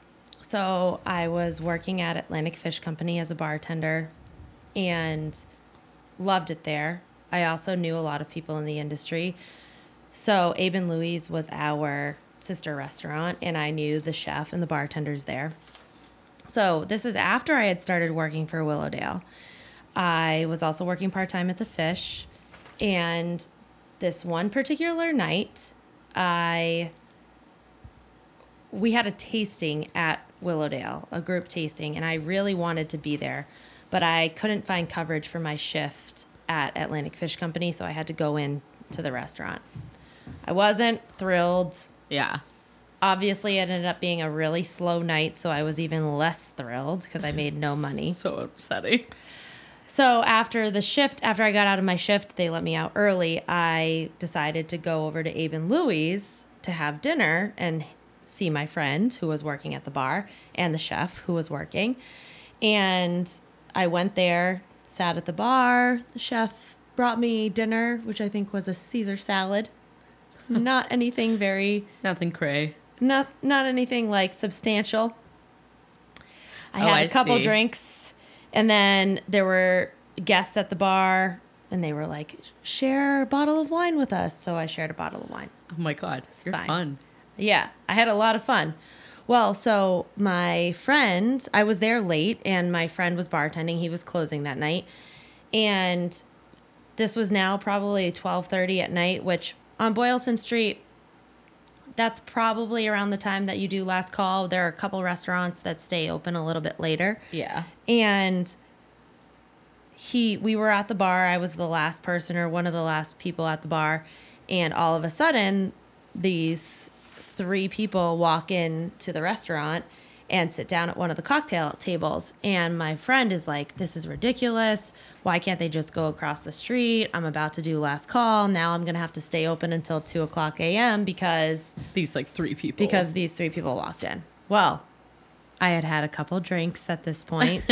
So I was working at Atlantic Fish Company as a bartender and loved it there. I also knew a lot of people in the industry. So Abe and Louie's was our sister restaurant and I knew the chef and the bartenders there. So this is after I had started working for Willowdale. I was also working part time at the Fish, and this one particular night, I we had a tasting at Willowdale, a group tasting, and I really wanted to be there, but I couldn't find coverage for my shift at Atlantic Fish Company, so I had to go in to the restaurant. I wasn't thrilled. yeah Obviously, it ended up being a really slow night, so I was even less thrilled because I made no money. so upsetting So after the shift, after I got out of my shift, they let me out early. I decided to go over to Abe and Louie's to have dinner and see my friend who was working at the bar and the chef who was working. And I went there, sat at the bar. The chef brought me dinner, which I think was a Caesar salad. not anything very nothing cray not not anything like substantial. I Oh, had I a couple see. drinks, and then there were guests at the bar, and they were like, "Share a bottle of wine with us." So I shared a bottle of wine. oh my god you're fun Yeah, I had a lot of fun. Well, so my friend, I was there late, and my friend was bartending. He was closing that night, and this was now probably twelve thirty at night, which on Boylston Street, that's probably around the time that you do last call. There are a couple restaurants that stay open a little bit later. Yeah. And he we were at the bar. I was the last person or one of the last people at the bar. And all of a sudden these three people walk in to the restaurant and sit down at one of the cocktail tables and my friend is like this is ridiculous why can't they just go across the street i'm about to do last call now i'm gonna have to stay open until 2 o'clock am because these like three people because these three people walked in. Well, I had had a couple drinks at this point.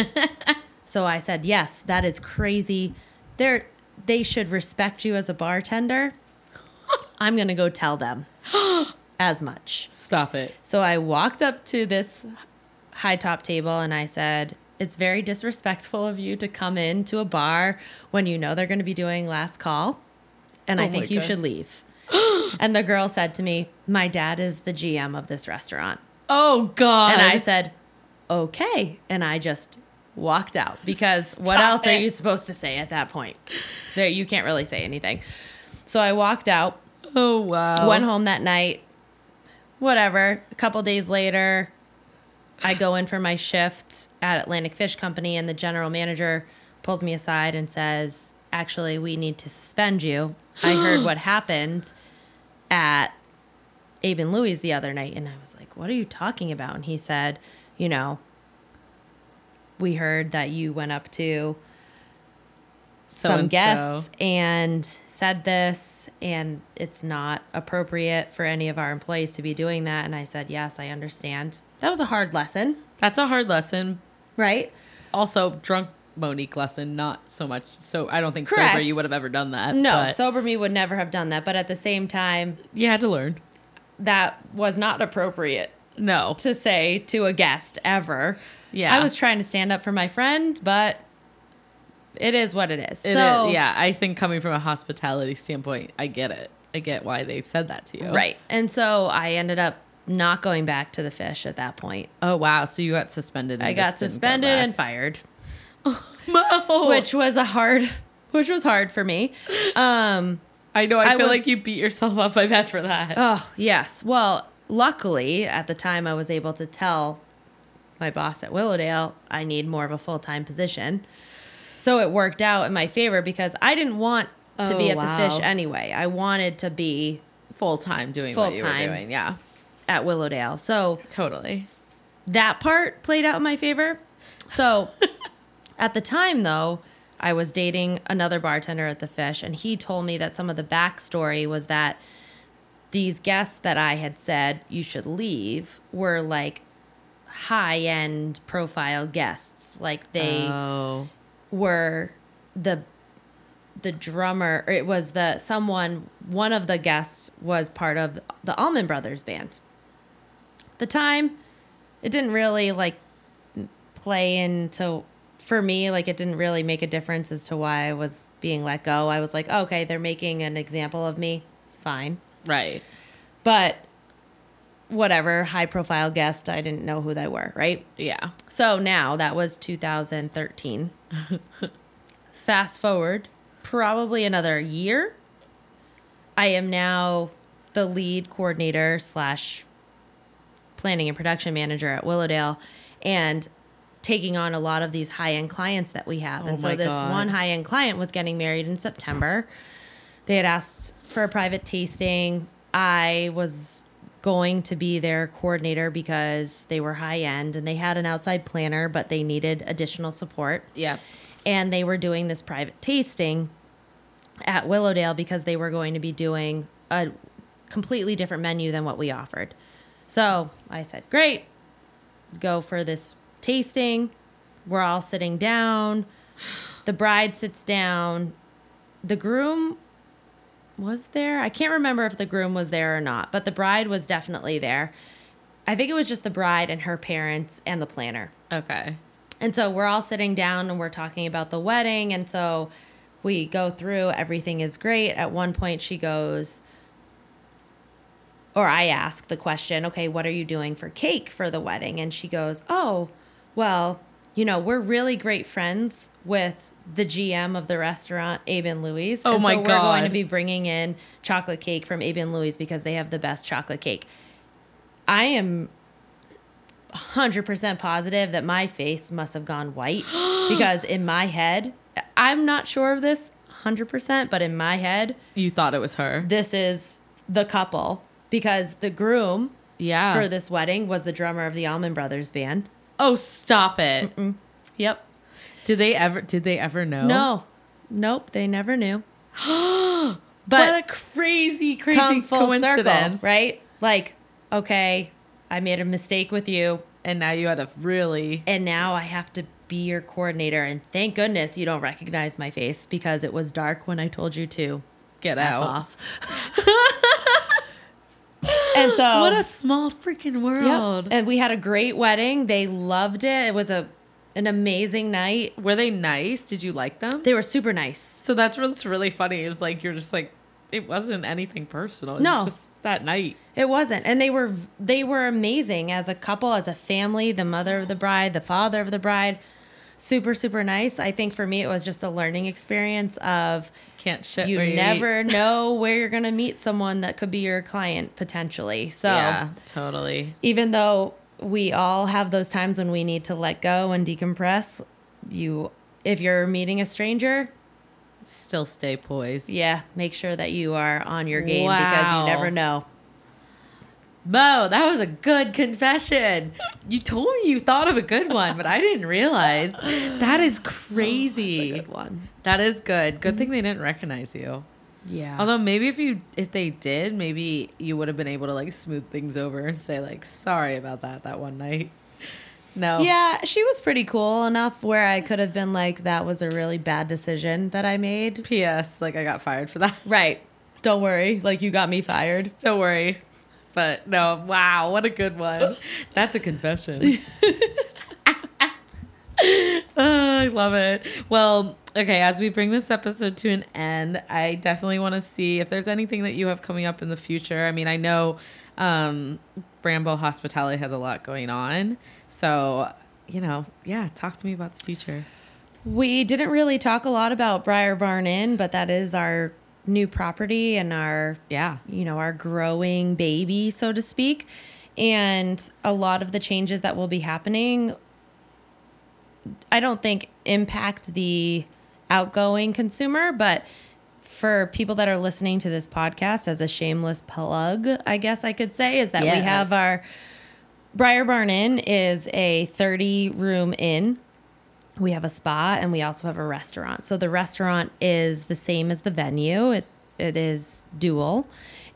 so I said, "Yes, that is crazy. They're they should respect you as a bartender." I'm going to go tell them as much. stop it So I walked up to this high top table and I said, It's very disrespectful of you to come into a bar when you know they're going to be doing last call. And Oh I think you God. should leave. and the girl said to me, My dad is the GM of this restaurant. oh god And I said, Okay. And I just walked out because what Stop else are you supposed to say at that point? There, you can't really say anything. So I walked out oh wow went home that night whatever. A couple days later i go in for my shift at atlantic fish company and the general manager pulls me aside and says actually we need to suspend you. I heard what happened at abe and louie's the other night and i was like what are you talking about? And he said you know we heard that you went up to some guests and said this and it's not appropriate for any of our employees to be doing that and i said yes i understand that was a hard lesson That's a hard lesson. right Also, drunk Monique lesson, not so much. So I don't think sober Correct. you would have ever done that. no sober me would never have done that but at the same time you had to learn. that was not appropriate No. to say to a guest ever Yeah. i was trying to stand up for my friend but it is what it is It so is- yeah, I think coming from a hospitality standpoint, I get it. I get why they said that to you. right and so i ended up not going back to the fish at that point Oh wow. So you got suspended. and I got didn't go suspended and fired. Mo. which was a hard, which was hard for me. Um, I know. I, I feel was- like you beat yourself up. I bet for that. oh yes. Well, luckily at the time I was able to tell my boss at Willowdale I need more of a full time position. So it worked out in my favor because I didn't want to be Oh, at wow. the fish anyway. I wanted to be Full time doing what you were Full-time. doing. Yeah, at Willowdale. So totally. that part played out in my favor. So at the time, though, I was dating another bartender at the Fish, and he told me that some of the backstory was that these guests that I had said you should leave were like high end profile guests. Like they oh, were the the drummer or it was the someone one of the guests was part of the Allman Brothers band. The time it didn't really like play into for me like it didn't really make a difference as to why I was being let go. I was like, "Okay, they're making an example of me. Fine." right. But whatever, high profile guest, I didn't know who they were, right? Yeah. So now that was 2013. Fast forward probably another year. I am now the lead coordinator slash planning and production manager at Willowdale and taking on a lot of these high end clients that we have. Oh and so this God. one high end client was getting married in September. They had asked for a private tasting. I was going to be their coordinator because they were high end and they had an outside planner, but they needed additional support. Yeah. And they were doing this private tasting at Willowdale because they were going to be doing a completely different menu than what we offered. So I said, Great, go for this tasting. We're all sitting down. The bride sits down. The groom was there. I can't remember if the groom was there or not, but the bride was definitely there. I think it was just the bride and her parents and the planner. Okay. And so we're all sitting down and we're talking about the wedding. And so we go through, everything is great. At one point, she goes, or I ask the question, okay, what are you doing for cake for the wedding? And she goes, oh, well, you know, we're really great friends with the GM of the restaurant, Abe and Louie's. Oh and my so we're going to be bringing in chocolate cake from Abe and Louie's because they have the best chocolate cake. I am 100% positive that my face must have gone white because in my head, I'm not sure of this 100%, but in my head, You thought it was her. this is the couple because the groom Yeah. for this wedding was the drummer of the Allman Brothers band. oh, stop it. Yep. Did they ever? Did they ever know? No. Nope, they never knew. What But a crazy, crazy come full circle, coincidence, right? Like, okay, I made a mistake with you, And now you had a really and now I have to be your coordinator. And thank goodness you don't recognize my face because it was dark when I told you to get F out. off. and so, What a small freaking Yep. world. And we had a great wedding. They loved it. It was a an amazing night. Were they nice? Did you like them? They were super nice. So that's what's really funny is like you're just like it wasn't anything personal. It No. was just that night. It wasn't. And they were they were amazing as a couple, as a family, the mother of the bride, the father of the bride. Super super nice. I think for me it was just a learning experience of Can't shit. you never eat. know where you're going to meet someone that could be your client potentially. So, Yeah, totally. even though we all have those times when we need to let go and decompress, you if you're meeting a stranger, Still stay poised. yeah, make sure that you are on your game because you never know. Mo, that was a good confession. You told me you thought of a good one, but I didn't realize. That is crazy. Oh, that's a good one. That is good. Good thing they didn't recognize you. Yeah. Although maybe if you if they did, maybe you would have been able to like smooth things over and say like sorry about that that one night. No. yeah, she was pretty cool enough where I could have been like, that was a really bad decision that I made. P.S. Like I got fired for that. Right. Don't worry. Like, you got me fired. Don't worry. But no, wow, what a good one. That's a confession. Oh, I love it. Well, okay, as we bring this episode to an end, I definitely want to see if there's anything that you have coming up in the future. I mean, I know um, Bramble Hospitality has a lot going on. So, you know, yeah, talk to me about the future. We didn't really talk a lot about Briar Barn Inn, but that is our new property and our Yeah. you know, our growing baby, so to speak. And a lot of the changes that will be happening, I don't think impact the outgoing consumer, but for people that are listening to this podcast as a shameless plug, I guess I could say, is that we have our Briar Barn Inn is a 30 room inn. We have a spa and we also have a restaurant. So the restaurant is the same as the venue. It it is dual.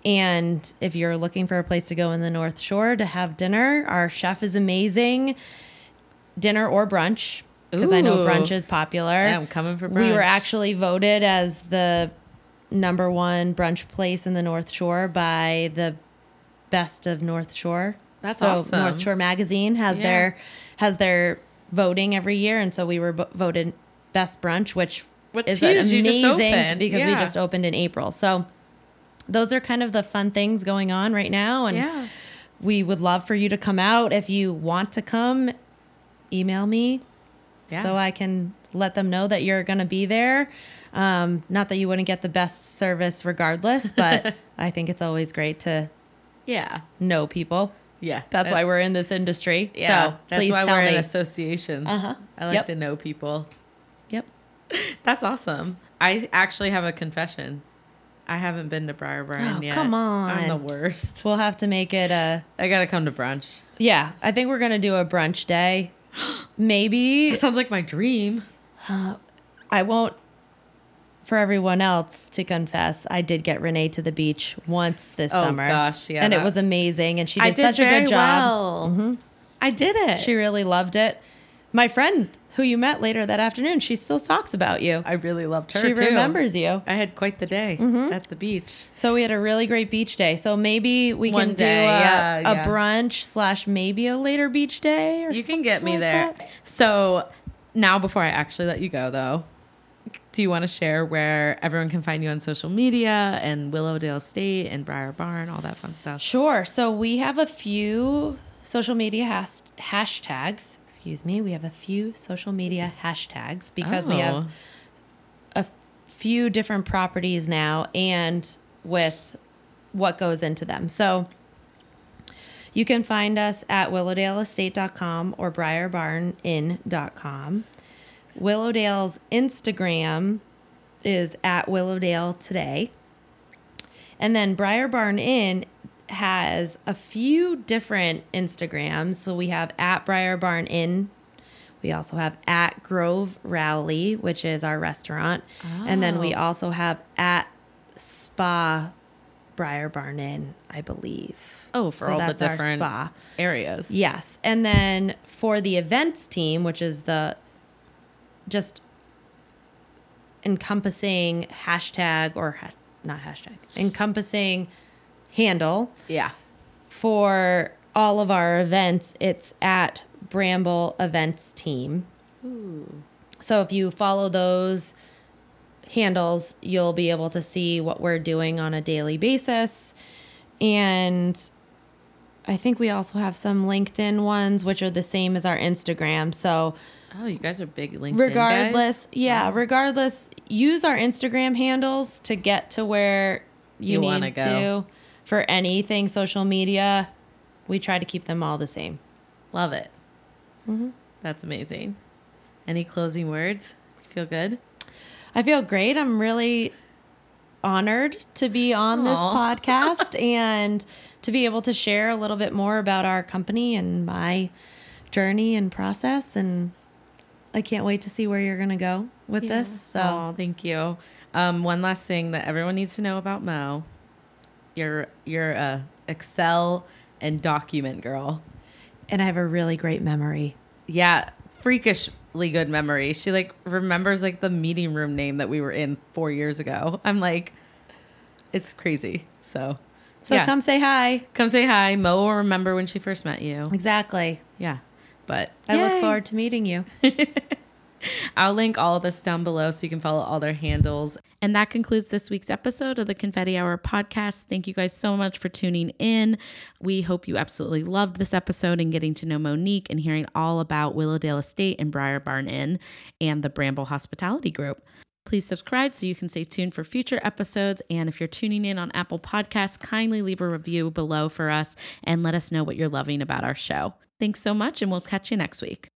And if you're looking for a place to go in the North Shore to have dinner, our chef is amazing. Dinner or brunch because I know brunch is popular. Yeah, I'm coming for brunch. We were actually voted as the number one brunch place in the North Shore by the best of North Shore. That's so awesome. North Shore Magazine has Yeah. their has their voting every year, and so we were voted best brunch, which Which is huge. Amazing because we just opened in April. So those are kind of the fun things going on right now, and Yeah. we would love for you to come out. If you want to come, email me Yeah. so I can let them know that you're going to be there. Um, not that you wouldn't get the best service regardless, but I think it's always great to Yeah. know people. Yeah. That's Uh, why we're in this industry. Yeah. so that's please why tell we're me. in associations. Uh-huh. I like Yep. to know people. yep. That's awesome. I actually have a confession. I haven't been to Briar Barn Oh, yet. come on, I'm the worst. We'll have to make it a. I gotta come to brunch. Yeah, I think we're going to do a brunch day. Maybe It sounds like my dream. I won't. For everyone else to confess, I did get Renee to the beach once this summer. Oh, summer. gosh, yeah, and it was amazing, and she I did, such a good job. Mm-hmm. I did it. She really loved it. My friend who you met later that afternoon, she still talks about you. I really loved her she too. remembers you. I had quite the day Mm-hmm. at the beach. So we had a really great beach day. So maybe we One can do a, yeah, a yeah. brunch slash maybe a later beach day. Or You can get me something there. that. So now, before I actually let you go, though, do you want to share where everyone can find you on social media and Willowdale Estate and Briar Barn, all that fun stuff? Sure. So we have a few social media has- hashtags. Excuse me. We have a few social media hashtags because we Oh. have a few different properties now and with what goes into them. So you can find us at willowdaleestate.com or briarbarninn.com. Willowdale's Instagram is at Willowdale Today. And then Briar Barn Inn has a few different Instagrams. So we have at Briar Barn Inn. We also have at Grove Rowley, which is our restaurant. And then we oh. also have at Spa Briar Barn Inn, I believe. Oh, for So all the different spa. areas. Yes. And then for the events team, which is the just encompassing hashtag or ha- not hashtag, encompassing handle Yeah. for all of our events, it's at Bramble Events Team. So if you follow those handles, you'll be able to see what we're doing on a daily basis. And I think we also have some LinkedIn ones, which are the same as our Instagram. So Oh, you guys are big LinkedIn regardless, guys? yeah, regardless, use our Instagram handles to get to where you, You need to go. For anything social media. We try to keep them all the same. Love it. That's amazing. Any closing words? Feel good? I feel great. I'm really honored to be on this podcast and to be able to share a little bit more about our company and my journey and process. And I can't wait to see where you're going to go with this. So, oh, thank you. Um, one last thing that everyone needs to know about Mo. You're you're a Excel and document girl. and I have a really great memory. Yeah, freakishly good memory. She like remembers like the meeting room name that we were in four years ago. I'm like, it's crazy. So, So yeah. come say hi. come say hi. Mo will remember when she first met you. Exactly. Yeah, but I look forward to meeting you. I'll link all of this down below so you can follow all their handles. And that concludes this week's episode of the Confetti Hour podcast. Thank you guys so much for tuning in. We hope you absolutely loved this episode and getting to know Monique and hearing all about Willowdale Estate and Briar Barn Inn and the Bramble Hospitality Group. Please subscribe so you can stay tuned for future episodes. And if you're tuning in on Apple Podcasts, kindly leave a review below for us and let us know what you're loving about our show. Thanks so much, and we'll catch you next week.